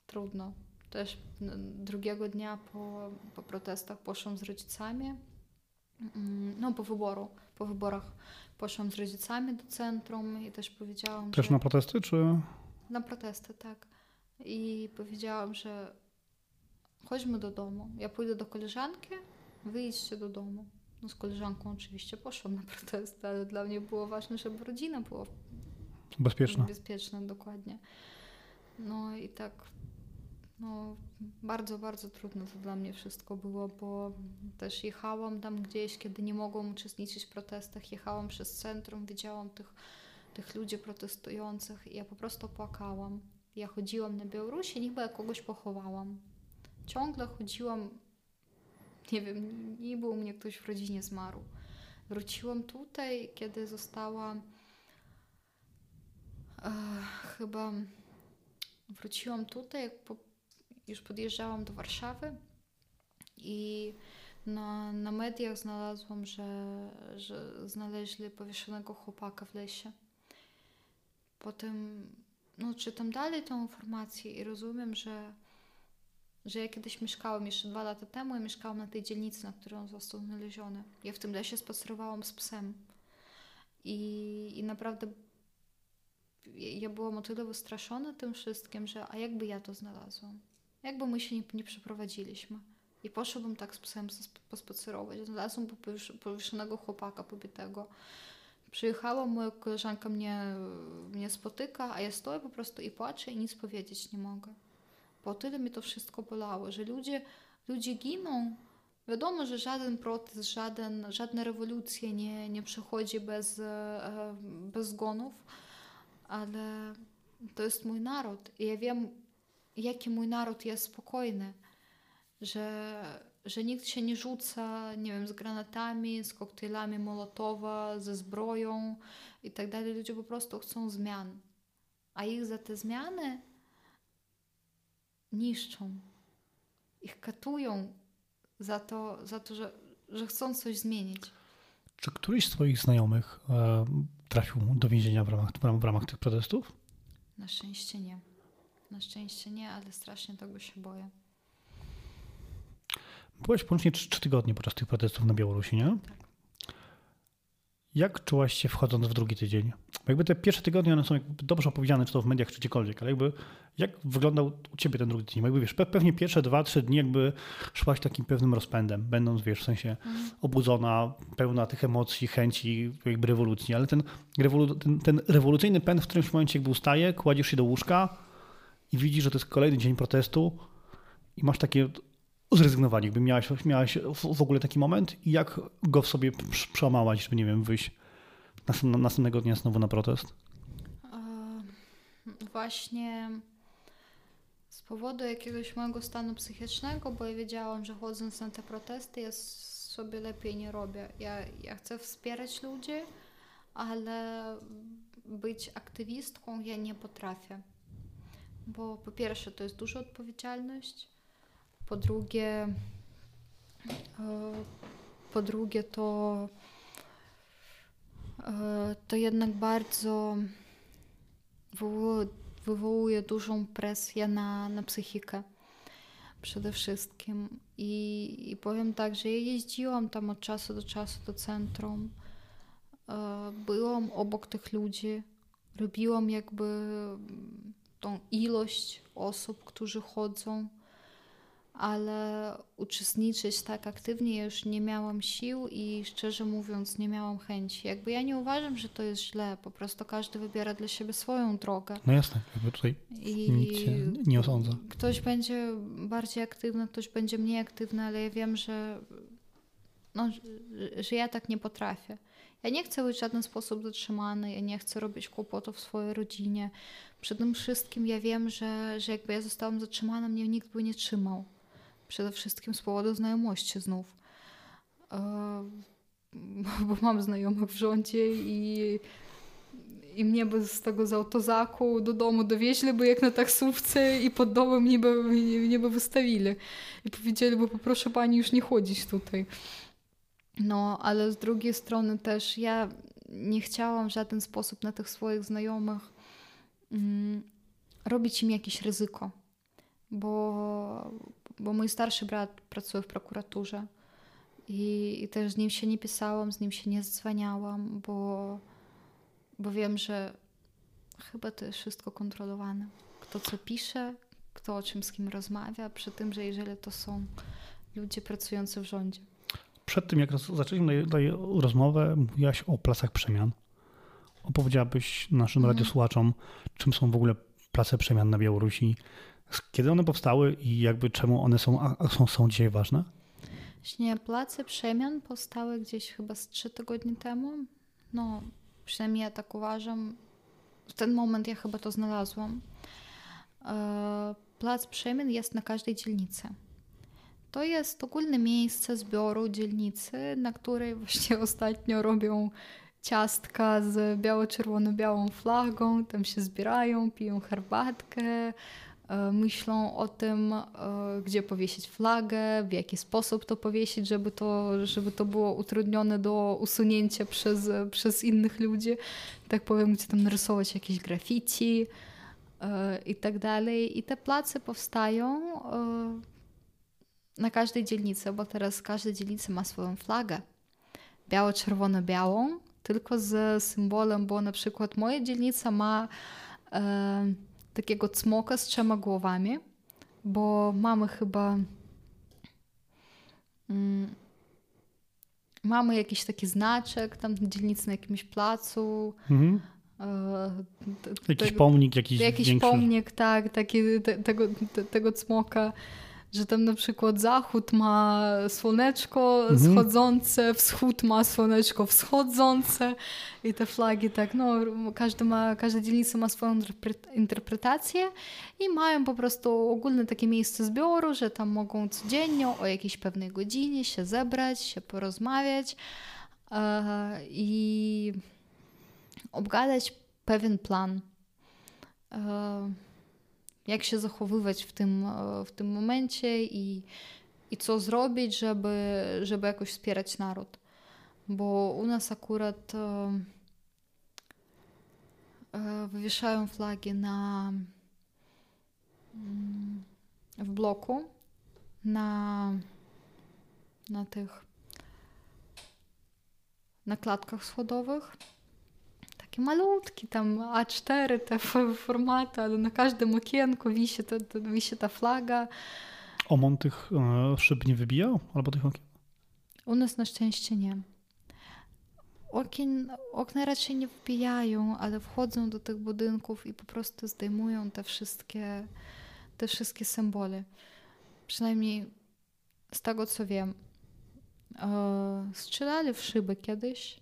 trudno. Też drugiego dnia po, po protestach poszłam z rodzicami, mm, no po wyboru, po wyborach poszłam z rodzicami do centrum i też powiedziałam, Też że... na protesty, czy... Na protesty, tak. I powiedziałam, że chodźmy do domu. Ja pójdę do koleżanki, wyjdźcie do domu. No z koleżanką oczywiście poszłam na protesty, ale dla mnie było ważne, żeby rodzina była Bezpieczne. Bezpieczne, dokładnie. No i tak, no bardzo, bardzo trudno to dla mnie wszystko było, bo też jechałam tam gdzieś, kiedy nie mogłam uczestniczyć w protestach, jechałam przez centrum, widziałam tych, tych ludzi protestujących i ja po prostu płakałam. Ja chodziłam na Białorusi, niby ja kogoś pochowałam. Ciągle chodziłam, nie wiem, niby u mnie ktoś w rodzinie zmarł. Wróciłam tutaj, kiedy została chyba wróciłam tutaj, po, już podjeżdżałam do Warszawy i na, na mediach znalazłam, że, że znaleźli powieszonego chłopaka w lesie. Potem no, czytam dalej tą informację i rozumiem, że, że ja kiedyś mieszkałam jeszcze dwa lata temu, ja mieszkałam na tej dzielnicy, na której on został znaleziony. Ja w tym lesie spacerowałam z psem. I, i naprawdę ja byłam o tyle wystraszona tym wszystkim, że a jakby ja to znalazłam? Jakby my się nie, nie przeprowadziliśmy? I poszłabym tak z psem pospacerować. Znalazłam powieszonego chłopaka pobitego. Przyjechała, moja koleżanka mnie, mnie spotyka, a ja stoję po prostu i płaczę i nic powiedzieć nie mogę. Po tyle mi to wszystko bolało, że ludzie, ludzie giną. Wiadomo, że żaden protest, żaden, żadna rewolucja nie, nie przechodzi bez, e, bez zgonów, ale to jest mój naród. I ja wiem, jaki mój naród jest spokojny, że że nikt się nie rzuca, nie wiem, z granatami, z koktajlami Molotowa, ze zbroją i tak dalej. Ludzie po prostu chcą zmian. A ich za te zmiany niszczą. Ich katują za to, za to że, że chcą coś zmienić. Czy któryś z Twoich znajomych e, trafił do więzienia w ramach, w ramach tych protestów? Na szczęście nie. Na szczęście nie, ale strasznie tego się boję. Byłeś połącznie 3 tygodnie podczas tych protestów na Białorusi, nie? Tak. Jak czułaś się wchodząc w drugi tydzień? Jakby te pierwsze tygodnie, one są jakby dobrze opowiedziane, czy to w mediach, czy gdziekolwiek, ale jakby jak wyglądał u ciebie ten drugi tydzień? Jakby wiesz, pewnie pierwsze dwa, trzy dni jakby szłaś takim pewnym rozpędem, będąc, wiesz, w sensie mhm. obudzona, pełna tych emocji, chęci, jakby rewolucji, ale ten, rewolu ten, ten rewolucyjny pęd w którymś momencie jakby ustaje, kładziesz się do łóżka i widzisz, że to jest kolejny dzień protestu i masz takie zrezygnowanie, jakby miałaś, miałaś w ogóle taki moment i jak go w sobie przełamałaś, żeby, nie wiem, wyjść następnego dnia znowu na protest? Właśnie z powodu jakiegoś mojego stanu psychicznego, bo ja wiedziałam, że chodząc na te protesty ja sobie lepiej nie robię. Ja, ja chcę wspierać ludzi, ale być aktywistką ja nie potrafię. Bo po pierwsze to jest duża odpowiedzialność, po drugie, e, po drugie to, e, to jednak bardzo wywołuje, dużą presję na, na psychikę przede wszystkim. I, I powiem tak, że ja jeździłam tam od czasu do czasu do centrum, e, byłam obok tych ludzi, robiłam jakby tą ilość osób, którzy chodzą ale uczestniczyć tak aktywnie ja już nie miałam sił i szczerze mówiąc nie miałam chęci. Jakby ja nie uważam, że to jest źle, po prostu każdy wybiera dla siebie swoją drogę. No jasne, jakby tutaj I nikt się nie osądza. Ktoś będzie bardziej aktywny, ktoś będzie mniej aktywny, ale ja wiem, że, no, że ja tak nie potrafię. Ja nie chcę być w żaden sposób zatrzymany, ja nie chcę robić kłopotów w swojej rodzinie. Przede wszystkim ja wiem, że, że jakby ja zostałam zatrzymana, mnie nikt by nie trzymał Przede wszystkim z powodu znajomości znów. E, bo mam znajomych w rządzie i, i mnie by z tego z autozaku do domu dowieźli by jak na taksówce i pod domem mnie by, mnie by wystawili. I powiedzieli by poproszę pani już nie chodzić tutaj. No, ale z drugiej strony też ja nie chciałam w żaden sposób na tych swoich znajomych mm, robić im jakieś ryzyko, bo, bo mój starszy brat pracuje w prokuraturze i, i też z nim się nie pisałam, z nim się nie dzwaniałam, bo, bo wiem, że chyba to jest wszystko kontrolowane. Kto co pisze, kto o czym z kim rozmawia, przy tym, że jeżeli to są ludzie pracujący w rządzie. Przed tym, jak zaczęliśmy rozmowę, mówiłaś o placach przemian, opowiedziałabyś naszym Mhm. radiosłuchaczom, czym są w ogóle place przemian na Białorusi, kiedy one powstały i jakby czemu one są, są, są dzisiaj ważne? Właśnie place przemian powstały gdzieś chyba z trzy tygodnie temu. No, przynajmniej ja tak uważam. W ten moment ja chyba to znalazłam. E, Plac przemian jest na każdej dzielnicy. To jest ogólne miejsce zbioru dzielnicy, na której właśnie ostatnio robią ciastka z biało-czerwono-białą flagą, tam się zbierają, piją herbatkę, myślą o tym, e, gdzie powiesić flagę, w jaki sposób to powiesić, żeby to, żeby to było utrudnione do usunięcia przez, przez innych ludzi. Tak powiem, gdzie tam narysować jakieś graffiti e, i tak dalej. I te place powstają e, na każdej dzielnicy, bo teraz każda dzielnica ma swoją flagę. Biało-czerwono-białą, tylko z symbolem, bo na przykład moja dzielnica ma e, takiego cmoka z trzema głowami, bo mamy chyba mm, mamy jakiś taki znaczek tam dzielnicy na jakimś placu. Mhm. e, Jakiś pomnik, jakiś, jakiś większy. pomnik, tak, taki, te, tego, te, tego cmoka, że tam na przykład zachód ma słoneczko Mhm. schodzące, wschód ma słoneczko wschodzące i te flagi tak, no każdy ma, każda dzielnica ma swoją interpre- interpretację i mają po prostu ogólne takie miejsce zbioru, że tam mogą codziennie o jakiejś pewnej godzinie się zebrać, się porozmawiać e, i obgadać pewien plan e, jak się zachowywać w tym, e, w tym momencie i, i co zrobić, żeby, żeby jakoś wspierać naród. Bo u nas akurat e, e, wywieszają flagi na mm, w bloku na, na tych na klatkach schodowych takie malutki, tam A4 te formaty, ale na każdym okienku wisi ta, ta, wisi ta flaga. Omon tych e, szyb nie wybijał? Albo tych okien? U nas na szczęście nie. Okien, okna raczej nie wbijają, ale wchodzą do tych budynków i po prostu zdejmują te wszystkie, te wszystkie symbole. Przynajmniej z tego co wiem. E, strzelali w szyby kiedyś.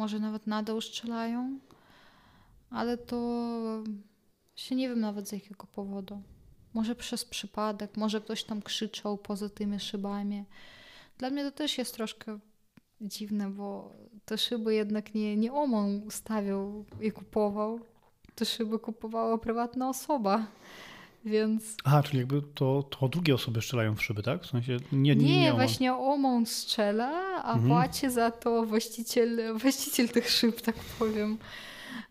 Może nawet nadal strzelają, ale to się nie wiem nawet z jakiego powodu. Może przez przypadek, może ktoś tam krzyczał poza tymi szybami. Dla mnie to też jest troszkę dziwne, bo te szyby jednak nie, nie OMON ustawiał i kupował. Te szyby kupowała prywatna osoba. Więc Aha, czyli jakby to, to drugie osoby strzelają w szyby, tak? W sensie nie, nie, nie, nie, Omon. właśnie OMON strzela, a Mhm. płaci za to właściciel, właściciel tych szyb, tak powiem.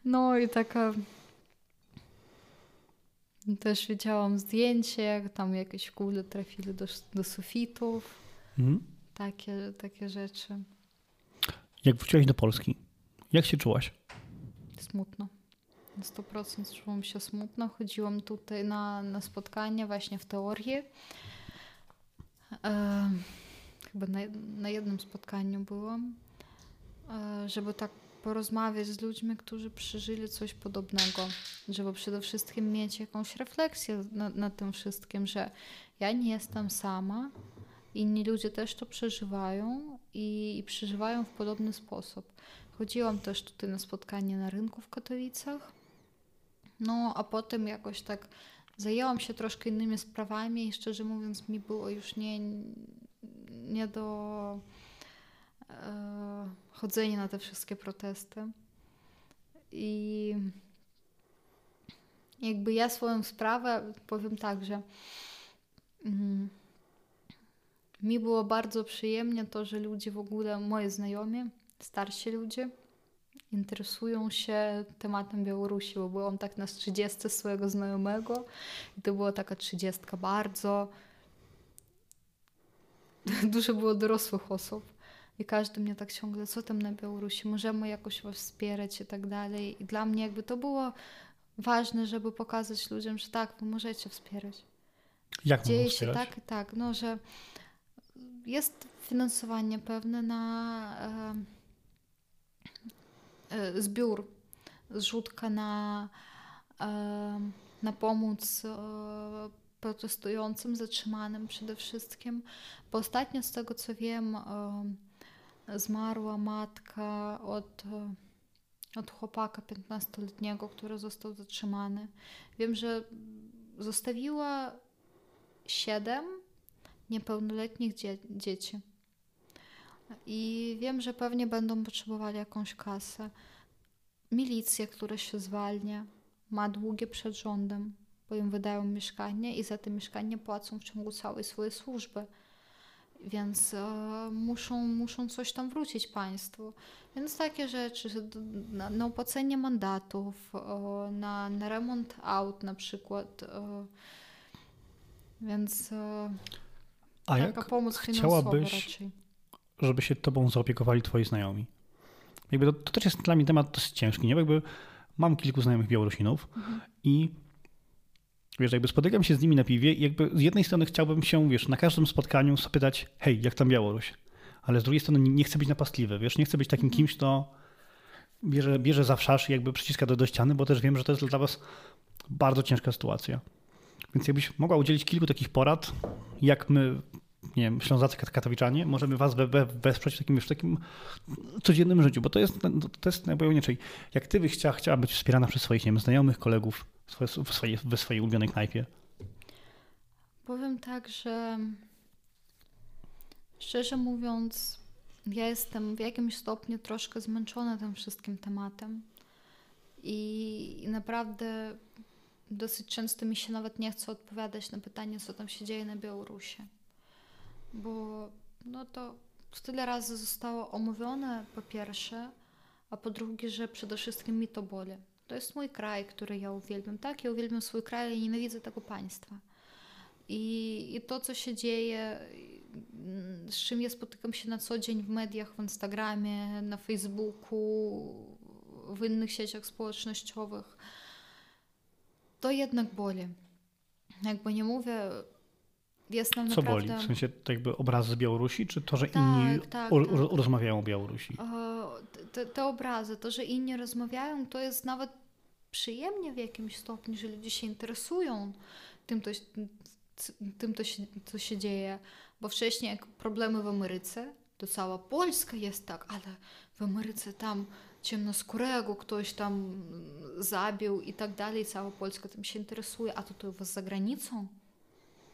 No i taka... Też widziałam zdjęcie, jak tam jakieś kule trafili do, do sufitów. Mhm. Takie, takie rzeczy. Jak wróciłaś do Polski, jak się czułaś? Smutno. Na 100% czułam się smutno. Chodziłam tutaj na, na spotkania właśnie w teorii. E, chyba na, na jednym spotkaniu byłam, e, żeby tak porozmawiać z ludźmi, którzy przeżyli coś podobnego. Żeby przede wszystkim mieć jakąś refleksję nad, nad tym wszystkim, że ja nie jestem sama, inni ludzie też to przeżywają i, i przeżywają w podobny sposób. Chodziłam też tutaj na spotkanie na rynku w Katowicach. No, a potem jakoś tak zajęłam się troszkę innymi sprawami i szczerze mówiąc mi było już nie, nie do e, chodzenia na te wszystkie protesty. I jakby ja swoją sprawę powiem tak, że mm, mi było bardzo przyjemnie to, że ludzie w ogóle, moi znajomi, starsi ludzie, interesują się tematem Białorusi, bo byłam tak na 30 swojego znajomego i to była taka 30 bardzo dużo było dorosłych osób i każdy mnie tak ciągle, co tam na Białorusi, możemy jakoś was wspierać i tak dalej. I dla mnie jakby to było ważne, żeby pokazać ludziom, że tak, wy możecie wspierać. Jak Dzieje się tak i tak, no, że jest finansowanie pewne na, zbiór, zrzutka na, na pomoc protestującym, zatrzymanym przede wszystkim. Bo ostatnio z tego co wiem, zmarła matka od, od chłopaka 15-letniego, który został zatrzymany. Wiem, że zostawiła siedem niepełnoletnich dzie dzieci. I wiem, że pewnie będą potrzebowali jakąś kasę. Milicja, która się zwalnia, ma długie przed rządem, bo im wydają mieszkanie i za te mieszkanie płacą w ciągu całej swojej służby. Więc e, muszą, muszą coś tam wrócić państwu. Więc takie rzeczy, na, na opłacenie mandatów, e, na, na remont aut na przykład. E, więc e, A taka jak pomoc chciałabyś, raczej. żeby się tobą zaopiekowali twoi znajomi? Jakby to, to też jest dla mnie temat dosyć ciężki, nie? Jakby mam kilku znajomych Białorusinów mhm. i Wiesz, jakby spotykam się z nimi na piwie i jakby z jednej strony chciałbym się, wiesz, na każdym spotkaniu zapytać, hej, jak tam Białoruś? Ale z drugiej strony nie chcę być napastliwy, wiesz, nie chcę być takim kimś, kto bierze, bierze za i jakby przyciska do, do ściany, bo też wiem, że to jest dla was bardzo ciężka sytuacja. Więc jakbyś mogła udzielić kilku takich porad, jak my, nie wiem, Ślązacy Katowiczanie, możemy was we, we, wesprzeć w takim, takim codziennym życiu, bo to jest, to jest najpojemniejsze. Jak ty byś chciała, chciała być wspierana przez swoich, nie wiem, znajomych, kolegów, w swojej, w swojej ulubionej knajpie? Powiem tak, że szczerze mówiąc, ja jestem w jakimś stopniu troszkę zmęczona tym wszystkim tematem. I, I, naprawdę dosyć często mi się nawet nie chce odpowiadać na pytanie, co tam się dzieje na Białorusi. Bo no to tyle razy zostało omówione, po pierwsze, a po drugie, że przede wszystkim mi to boli. To jest mój kraj, który ja uwielbiam. Tak, ja uwielbiam swój kraj i nienawidzę tego państwa. I, I to, co się dzieje, z czym ja spotykam się na co dzień w mediach, w Instagramie, na Facebooku, w innych sieciach społecznościowych, to jednak boli. Jakby nie mówię, jest nam Co naprawdę... boli? W sensie to jakby obrazy z Białorusi, czy to, że tak, inni tak, tak. rozmawiają o Białorusi? Te, te obrazy, to, że inni rozmawiają, to jest nawet przyjemnie w jakimś stopniu, że ludzie się interesują tym, to, tym to się, co się dzieje. Bo wcześniej, jak problemy w Ameryce, to cała Polska jest tak, ale w Ameryce tam ciemnoskórego ktoś tam zabił i tak dalej, cała Polska tym się interesuje, a tutaj u was za granicą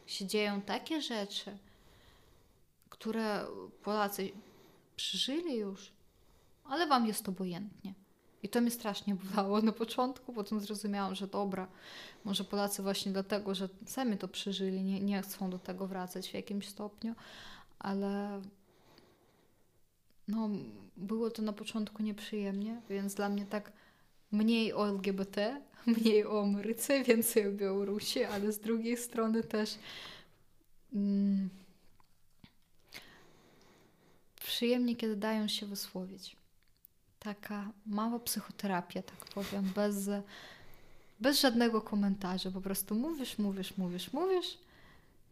się dzieją takie rzeczy, które Polacy przeżyli już, ale wam jest obojętnie. I to mnie strasznie bolało na początku, potem zrozumiałam, że dobra, może Polacy właśnie dlatego, że sami to przeżyli, nie, nie chcą do tego wracać w jakimś stopniu, ale no, było to na początku nieprzyjemnie, więc dla mnie tak mniej o LGBT, mniej o Ameryce, więcej o Białorusi, ale z drugiej strony też mm, przyjemnie, kiedy dają się wysłowić taka mała psychoterapia, tak powiem, bez, bez żadnego komentarza. Po prostu mówisz, mówisz, mówisz, mówisz,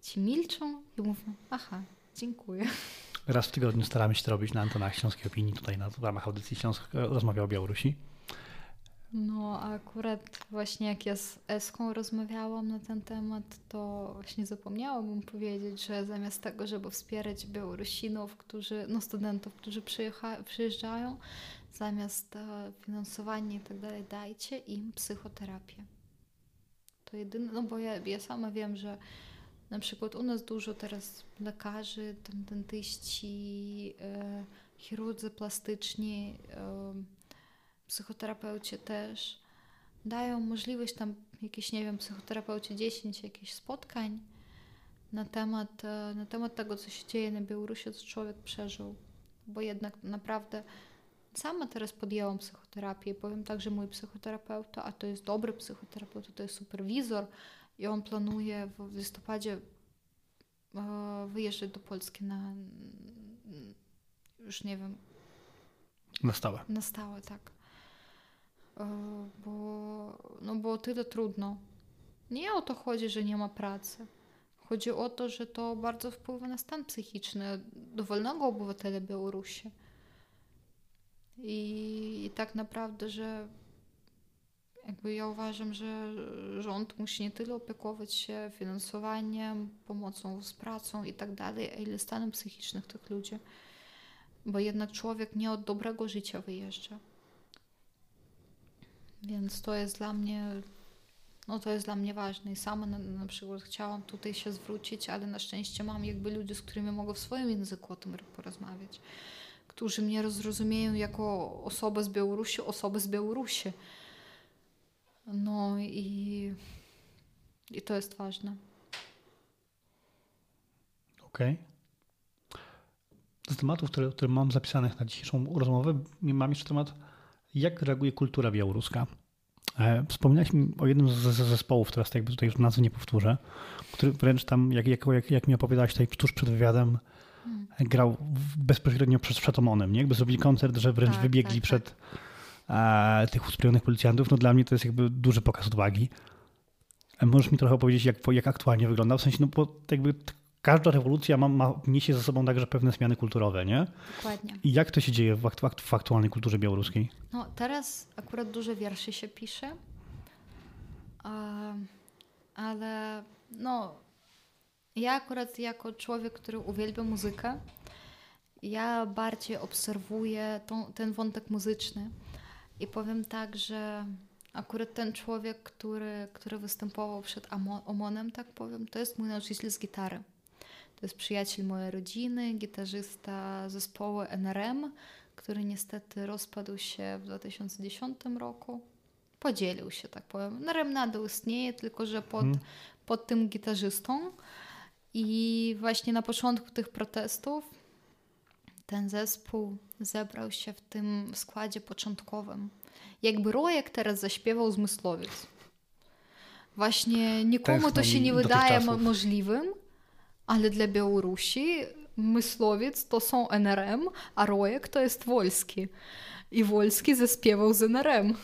ci milczą i mówią, aha, dziękuję. Raz w tygodniu staramy się to robić na antenach Śląskiej Opinii, tutaj na, w ramach audycji Śląsk rozmawia o Białorusi. No, a akurat właśnie jak ja z Eską rozmawiałam na ten temat, to właśnie zapomniałam powiedzieć, że zamiast tego, żeby wspierać Białorusinów, którzy, no studentów, którzy przyjeżdżają, zamiast e, finansowania i tak dalej, dajcie im psychoterapię. To jedyne, no bo ja, ja sama wiem, że na przykład u nas dużo teraz lekarzy, tam dentyści, e, chirurdzy plastyczni, e, psychoterapeuci też dają możliwość tam jakieś, nie wiem, psychoterapeuci 10 jakichś spotkań na temat, e, na temat tego, co się dzieje na Białorusi, co człowiek przeżył. Bo jednak naprawdę sama teraz podjęłam psychoterapię powiem tak, że mój psychoterapeuta, a to jest dobry psychoterapeuta, to jest superwizor i on planuje w listopadzie e, wyjeżdżać do Polski na już nie wiem. Na stałe. Na stałe, tak. E, bo, no bo tyle trudno. Nie o to chodzi, że nie ma pracy. Chodzi o to, że to bardzo wpływa na stan psychiczny dowolnego obywatela Białorusi. I, I tak naprawdę, że jakby ja uważam, że rząd musi nie tyle opiekować się finansowaniem, pomocą z pracą i tak dalej, ile stanem psychicznym tych ludzi. Bo jednak człowiek nie od dobrego życia wyjeżdża. Więc to jest dla mnie, no to jest dla mnie ważne. I sama na, na przykład chciałam tutaj się zwrócić, ale na szczęście mam jakby ludzi, z którymi mogę w swoim języku o tym porozmawiać, którzy mnie zrozumieją jako osobę z Białorusi, osobę z Białorusi. No i, i to jest ważne. Okej. Okay. Z tematów, które, które mam zapisanych na dzisiejszą rozmowę, mam jeszcze temat, jak reaguje kultura białoruska. E, wspominałeś mi o jednym z zespołów, teraz jakby tutaj już nazwy nie powtórzę, który wręcz tam, jak, jak, jak, jak mi opowiadałaś tutaj tuż przed wywiadem. Grał bezpośrednio przed, przed Omonem, nie? Jakby zrobili koncert, że wręcz tak, wybiegli tak, przed tak e, tych uzbrojonych policjantów, no dla mnie to jest jakby duży pokaz odwagi. E, możesz mi trochę powiedzieć, jak, jak aktualnie wygląda? W sensie, no bo jakby każda rewolucja ma, ma, niesie ze sobą także pewne zmiany kulturowe, nie? Dokładnie. I jak to się dzieje w, w, w aktualnej kulturze białoruskiej? No teraz akurat dużo wierszy się pisze, ale no ja akurat jako człowiek, który uwielbia muzykę, ja bardziej obserwuję tą, ten wątek muzyczny. I powiem tak, że akurat ten człowiek, który, który występował przed Omonem, tak powiem, to jest mój nauczyciel z gitary. To jest przyjaciel mojej rodziny, gitarzysta zespołu NRM, który niestety rozpadł się w 2010 roku. Podzielił się, tak powiem. NRM nadal istnieje, tylko że pod, hmm. pod tym gitarzystą. I właśnie na początku tych protestów ten zespół zebrał się w tym składzie początkowym. Jakby Rojek teraz zaśpiewał zmysłowiec. Właśnie nikomu to się nie wydaje możliwym, ale dla Białorusi Myslowiec to są NRM, a Rojek to jest Wolski. I Wolski zaśpiewał z NRM.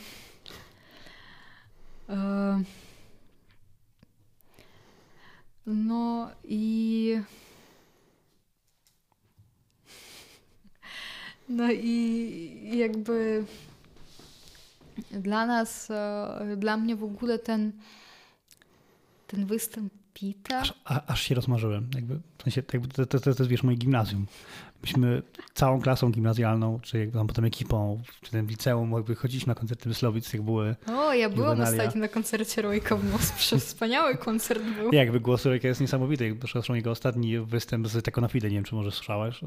No i No i jakby dla nas, e, dla mnie w ogóle ten, ten występ Pita. Aż, aż się rozmarzyłem. Jakby, w sensie, jakby to, to, to, to jest wiesz, moje gimnazjum. Myśmy całą klasą gimnazjalną, czy jakby tam potem ekipą, czy tym liceum, jakby chodziliśmy na koncerty Myslowic, jak były. O, ja byłam ostatnio na koncercie Rojka w Moskwie. Wspaniały koncert był. Jakby głos Rojka jest niesamowity. Zresztą jego ostatni występ z Teko na Fide, nie wiem, czy może słyszałeś,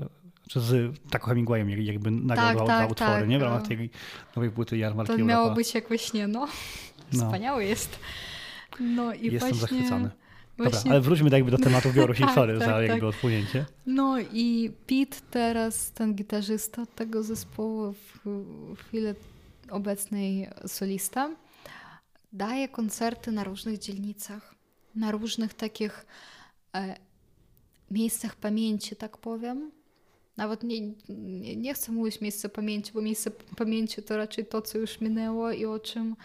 czy z Taco Hemingwayem, jakby nagrał tak, dwa, tak, utwory, tak, nie? W ramach tej nowej płyty Jarmarki To miało być jakoś nie, no. no. Wspaniały jest. No i Jestem właśnie... zachwycony. Właśnie... Dobra, ale wróćmy jakby do tematu Białorusi, tak, sorry tak, za jakby tak. odpłynięcie. No i Pete teraz, ten gitarzysta tego zespołu, w, w chwili obecnej solista, daje koncerty na różnych dzielnicach, na różnych takich e, miejscach pamięci, tak powiem. Nawet nie, nie, chcę mówić miejsce pamięci, bo miejsce pamięci to raczej to, co już minęło i o czym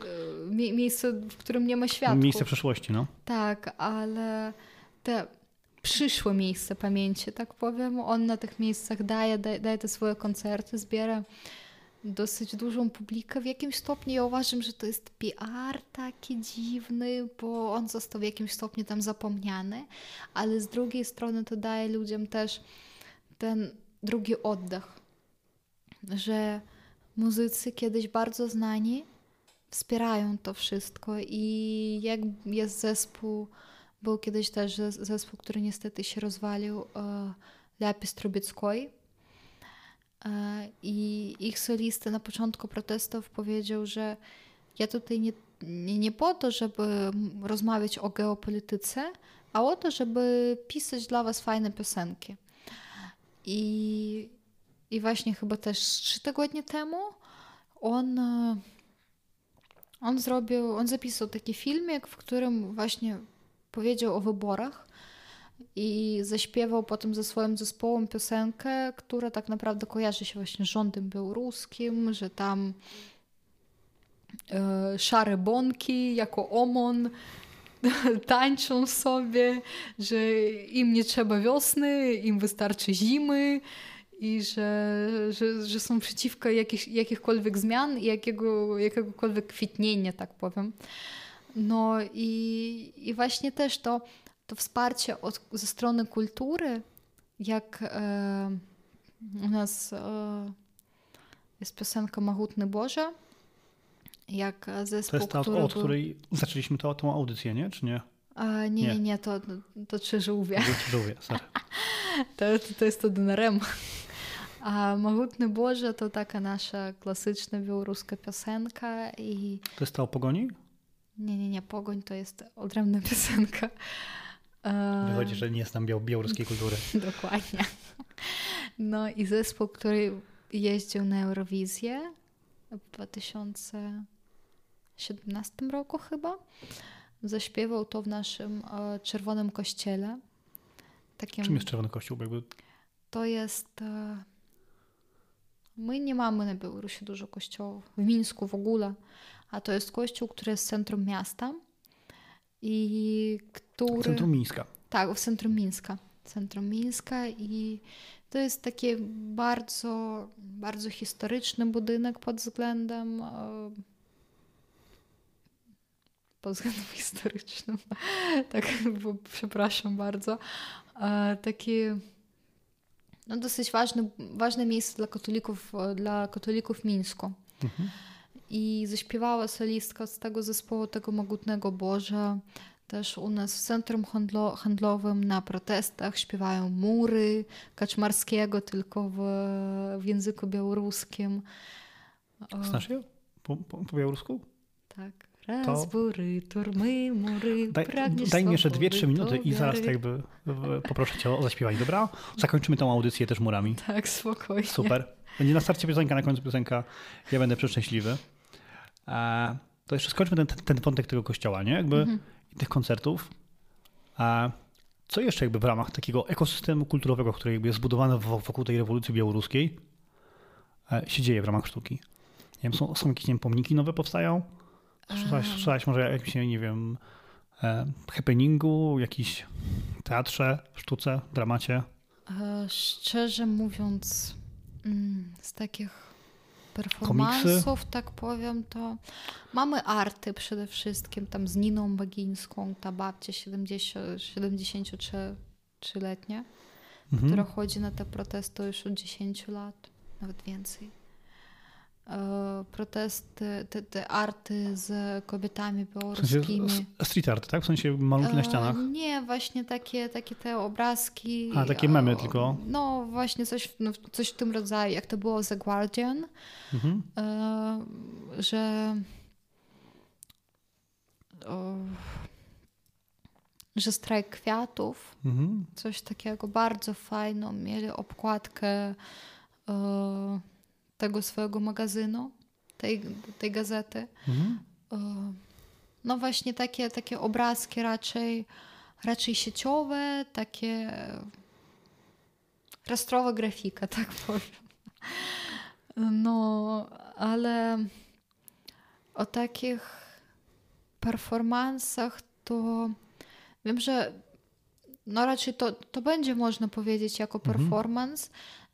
e, miejsce, w którym nie ma światła. Miejsce przeszłości, no. Tak, ale te przyszłe miejsce pamięci, tak powiem, on na tych miejscach daje, daje, daje te swoje koncerty, zbiera dosyć dużą publikę. W jakimś stopniu ja uważam, że to jest PR taki dziwny, bo on został w jakimś stopniu tam zapomniany, ale z drugiej strony to daje ludziom też ten drugi oddech, że muzycy kiedyś bardzo znani wspierają to wszystko i jak jest zespół, był kiedyś też zespół, który niestety się rozwalił, Lapis Trubickoj e, i ich solista na początku protestów powiedział, że ja tutaj nie, nie, nie po to, żeby rozmawiać o geopolityce, a o to, żeby pisać dla was fajne piosenki. I, i właśnie chyba też trzy tygodnie temu on, e, on zrobił, on zapisał taki filmik, w którym właśnie powiedział o wyborach i zaśpiewał potem ze swoim zespołem piosenkę, która tak naprawdę kojarzy się właśnie z rządem białoruskim, że tam e, szare bąki jako omon tańczą sobie, że im nie trzeba wiosny, im wystarczy zimy i że, że, że są przeciwko jakich, jakichkolwiek zmian i jakiego, jakiegokolwiek kwitnienia, tak powiem. No i, i właśnie też to, to wsparcie od, ze strony kultury, jak e, u nas e, jest piosenka Mahutny Boże, jak zespół, To jest ta, który od był... której zaczęliśmy to, tą audycję, nie? Czy nie? A, nie, nie, nie, to, to trzy żółwie. Żółwie, sorry. To, to jest один рем. A Mahutny Boże to taka nasza klasyczna białoruska piosenka i... To jest ta o pogoni? Nie, nie, nie, Pogoń to jest odrębna piosenka. E, Wychodzi, że nie znam biał białoruskiej kultury. Dokładnie. No i zespół, który jeździł na Eurowizję w 2017 roku chyba, zaśpiewał to w naszym e, Czerwonym Kościele. Takim, Czym jest Czerwony Kościół? Jakby To jest... e, My nie mamy na Białorusi dużo kościołów. W Mińsku w ogóle. A to jest kościół, który jest w centrum miasta i który... Centrum Mińska. Tak, w centrum Mińska. Centrum Mińska i to jest taki bardzo, bardzo historyczny budynek pod względem e, pod względem historycznym. tak, bo, przepraszam bardzo. E, Taki no, dosyć ważny, ważne miejsce dla katolików, e, dla katolików w Mińsku. Mhm. I zaśpiewała solistka z tego zespołu, tego Mogutnego Boża. Też u nas w centrum handlo, handlowym na protestach śpiewają mury Kaczmarskiego, tylko w, w języku białoruskim. O, Znasz je? Po, po, po białorusku? Tak. Razbury, turmy, mury, Daj, daj mi jeszcze dwie, trzy minuty i zaraz tak jakby poproszę cię o zaśpiewanie, dobra? Zakończymy tą audycję też murami. Tak, spokojnie. Super. Będzie na starcie piosenka, na końcu piosenka. Ja będę przeszczęśliwy. A, to jeszcze skończmy ten, ten wątek tego kościoła, nie? Jakby Mhm. i tych koncertów. A co jeszcze jakby w ramach takiego ekosystemu kulturowego, który jakby jest zbudowany wo- wokół tej rewolucji białoruskiej, e, się dzieje w ramach sztuki? Nie wiem, są, są jakieś nie wiem, pomniki nowe powstają? Słyszałaś, słyszałaś może jakimś, nie wiem, e, happeningu, jakiś teatrze, sztuce, dramacie? E, Szczerze mówiąc, mm, z takich performansów, tak powiem, to mamy arty przede wszystkim, tam z Niną Bagińską, ta babcia 70, 73-letnia, Mhm. która chodzi na te protesty już od 10 lat, nawet więcej. E, Protesty, te, te arty z kobietami W sensie białoruskimi. street art, tak? W sensie malunki na E, ścianach. Nie, właśnie takie, takie te obrazki. A, takie memy tylko. No, właśnie coś, no, coś w tym rodzaju, jak to było The Guardian, Mhm. e, że o, że strajk kwiatów, Mhm. coś takiego bardzo fajną, mieli obkładkę tego swojego magazynu, tej, tej gazety. Mhm. E, No właśnie takie, takie obrazki raczej, raczej sieciowe, takie rastrowa grafika, tak powiem. No, ale o takich performansach to wiem, że no raczej to, to będzie można powiedzieć jako Mhm.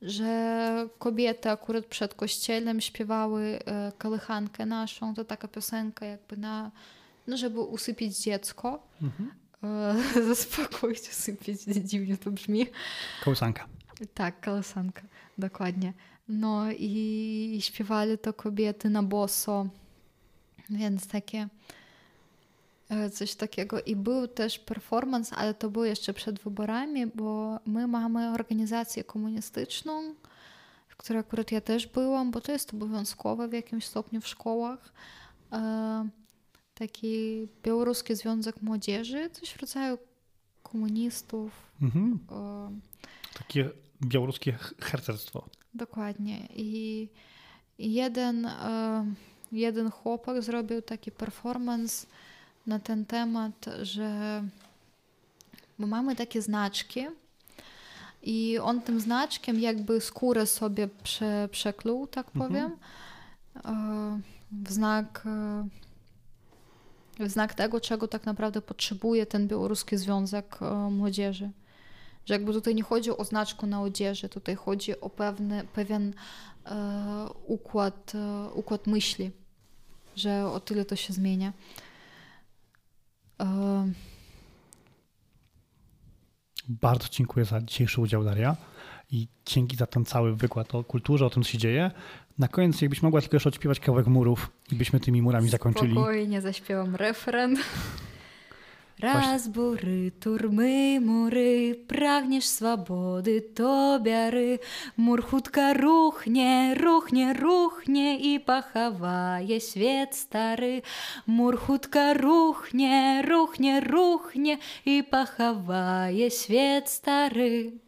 Że kobiety akurat przed kościelem śpiewały e, kołychankę naszą, to taka piosenka jakby na, no żeby usypić dziecko, Mhm. e, zaspokoić, usypić, dziwnie to brzmi. Kołysanka. Tak, kołysanka, dokładnie. No i śpiewali to kobiety na boso, więc takie coś takiego. I był też performance, ale to był jeszcze przed wyborami, bo my mamy organizację komunistyczną, w której akurat ja też byłam, bo to jest obowiązkowe w jakimś stopniu w szkołach. E, Taki Białoruski Związek Młodzieży, coś w rodzaju komunistów. Mhm. e, Takie białoruskie harcerstwo. Dokładnie. I jeden, e, jeden chłopak zrobił taki performance na ten temat, że my mamy takie znaczki i on tym znaczkiem jakby skórę sobie prze, przekluł, tak Mhm. powiem, e, w znak e, w znak tego, czego tak naprawdę potrzebuje ten białoruski związek e, młodzieży. Że jakby tutaj nie chodzi o znaczku na odzieży, tutaj chodzi o pewny, pewien e, układ, e, układ myśli, że o tyle to się zmienia. Bardzo dziękuję za dzisiejszy udział, Daria. I dzięki za ten cały wykład o kulturze, o tym, co się dzieje. Na koniec, jakbyś mogła tylko jeszcze odśpiewać kawałek murów i byśmy tymi murami zakończyli. Spokojnie zaśpiewam refren. Разбуры турмы муры прагнеш свабоды то бяры. Мур хутка рухне рухне рухне і пахавае свет стары. Мур хутка рухне рухне рухне і пахавае свет стары.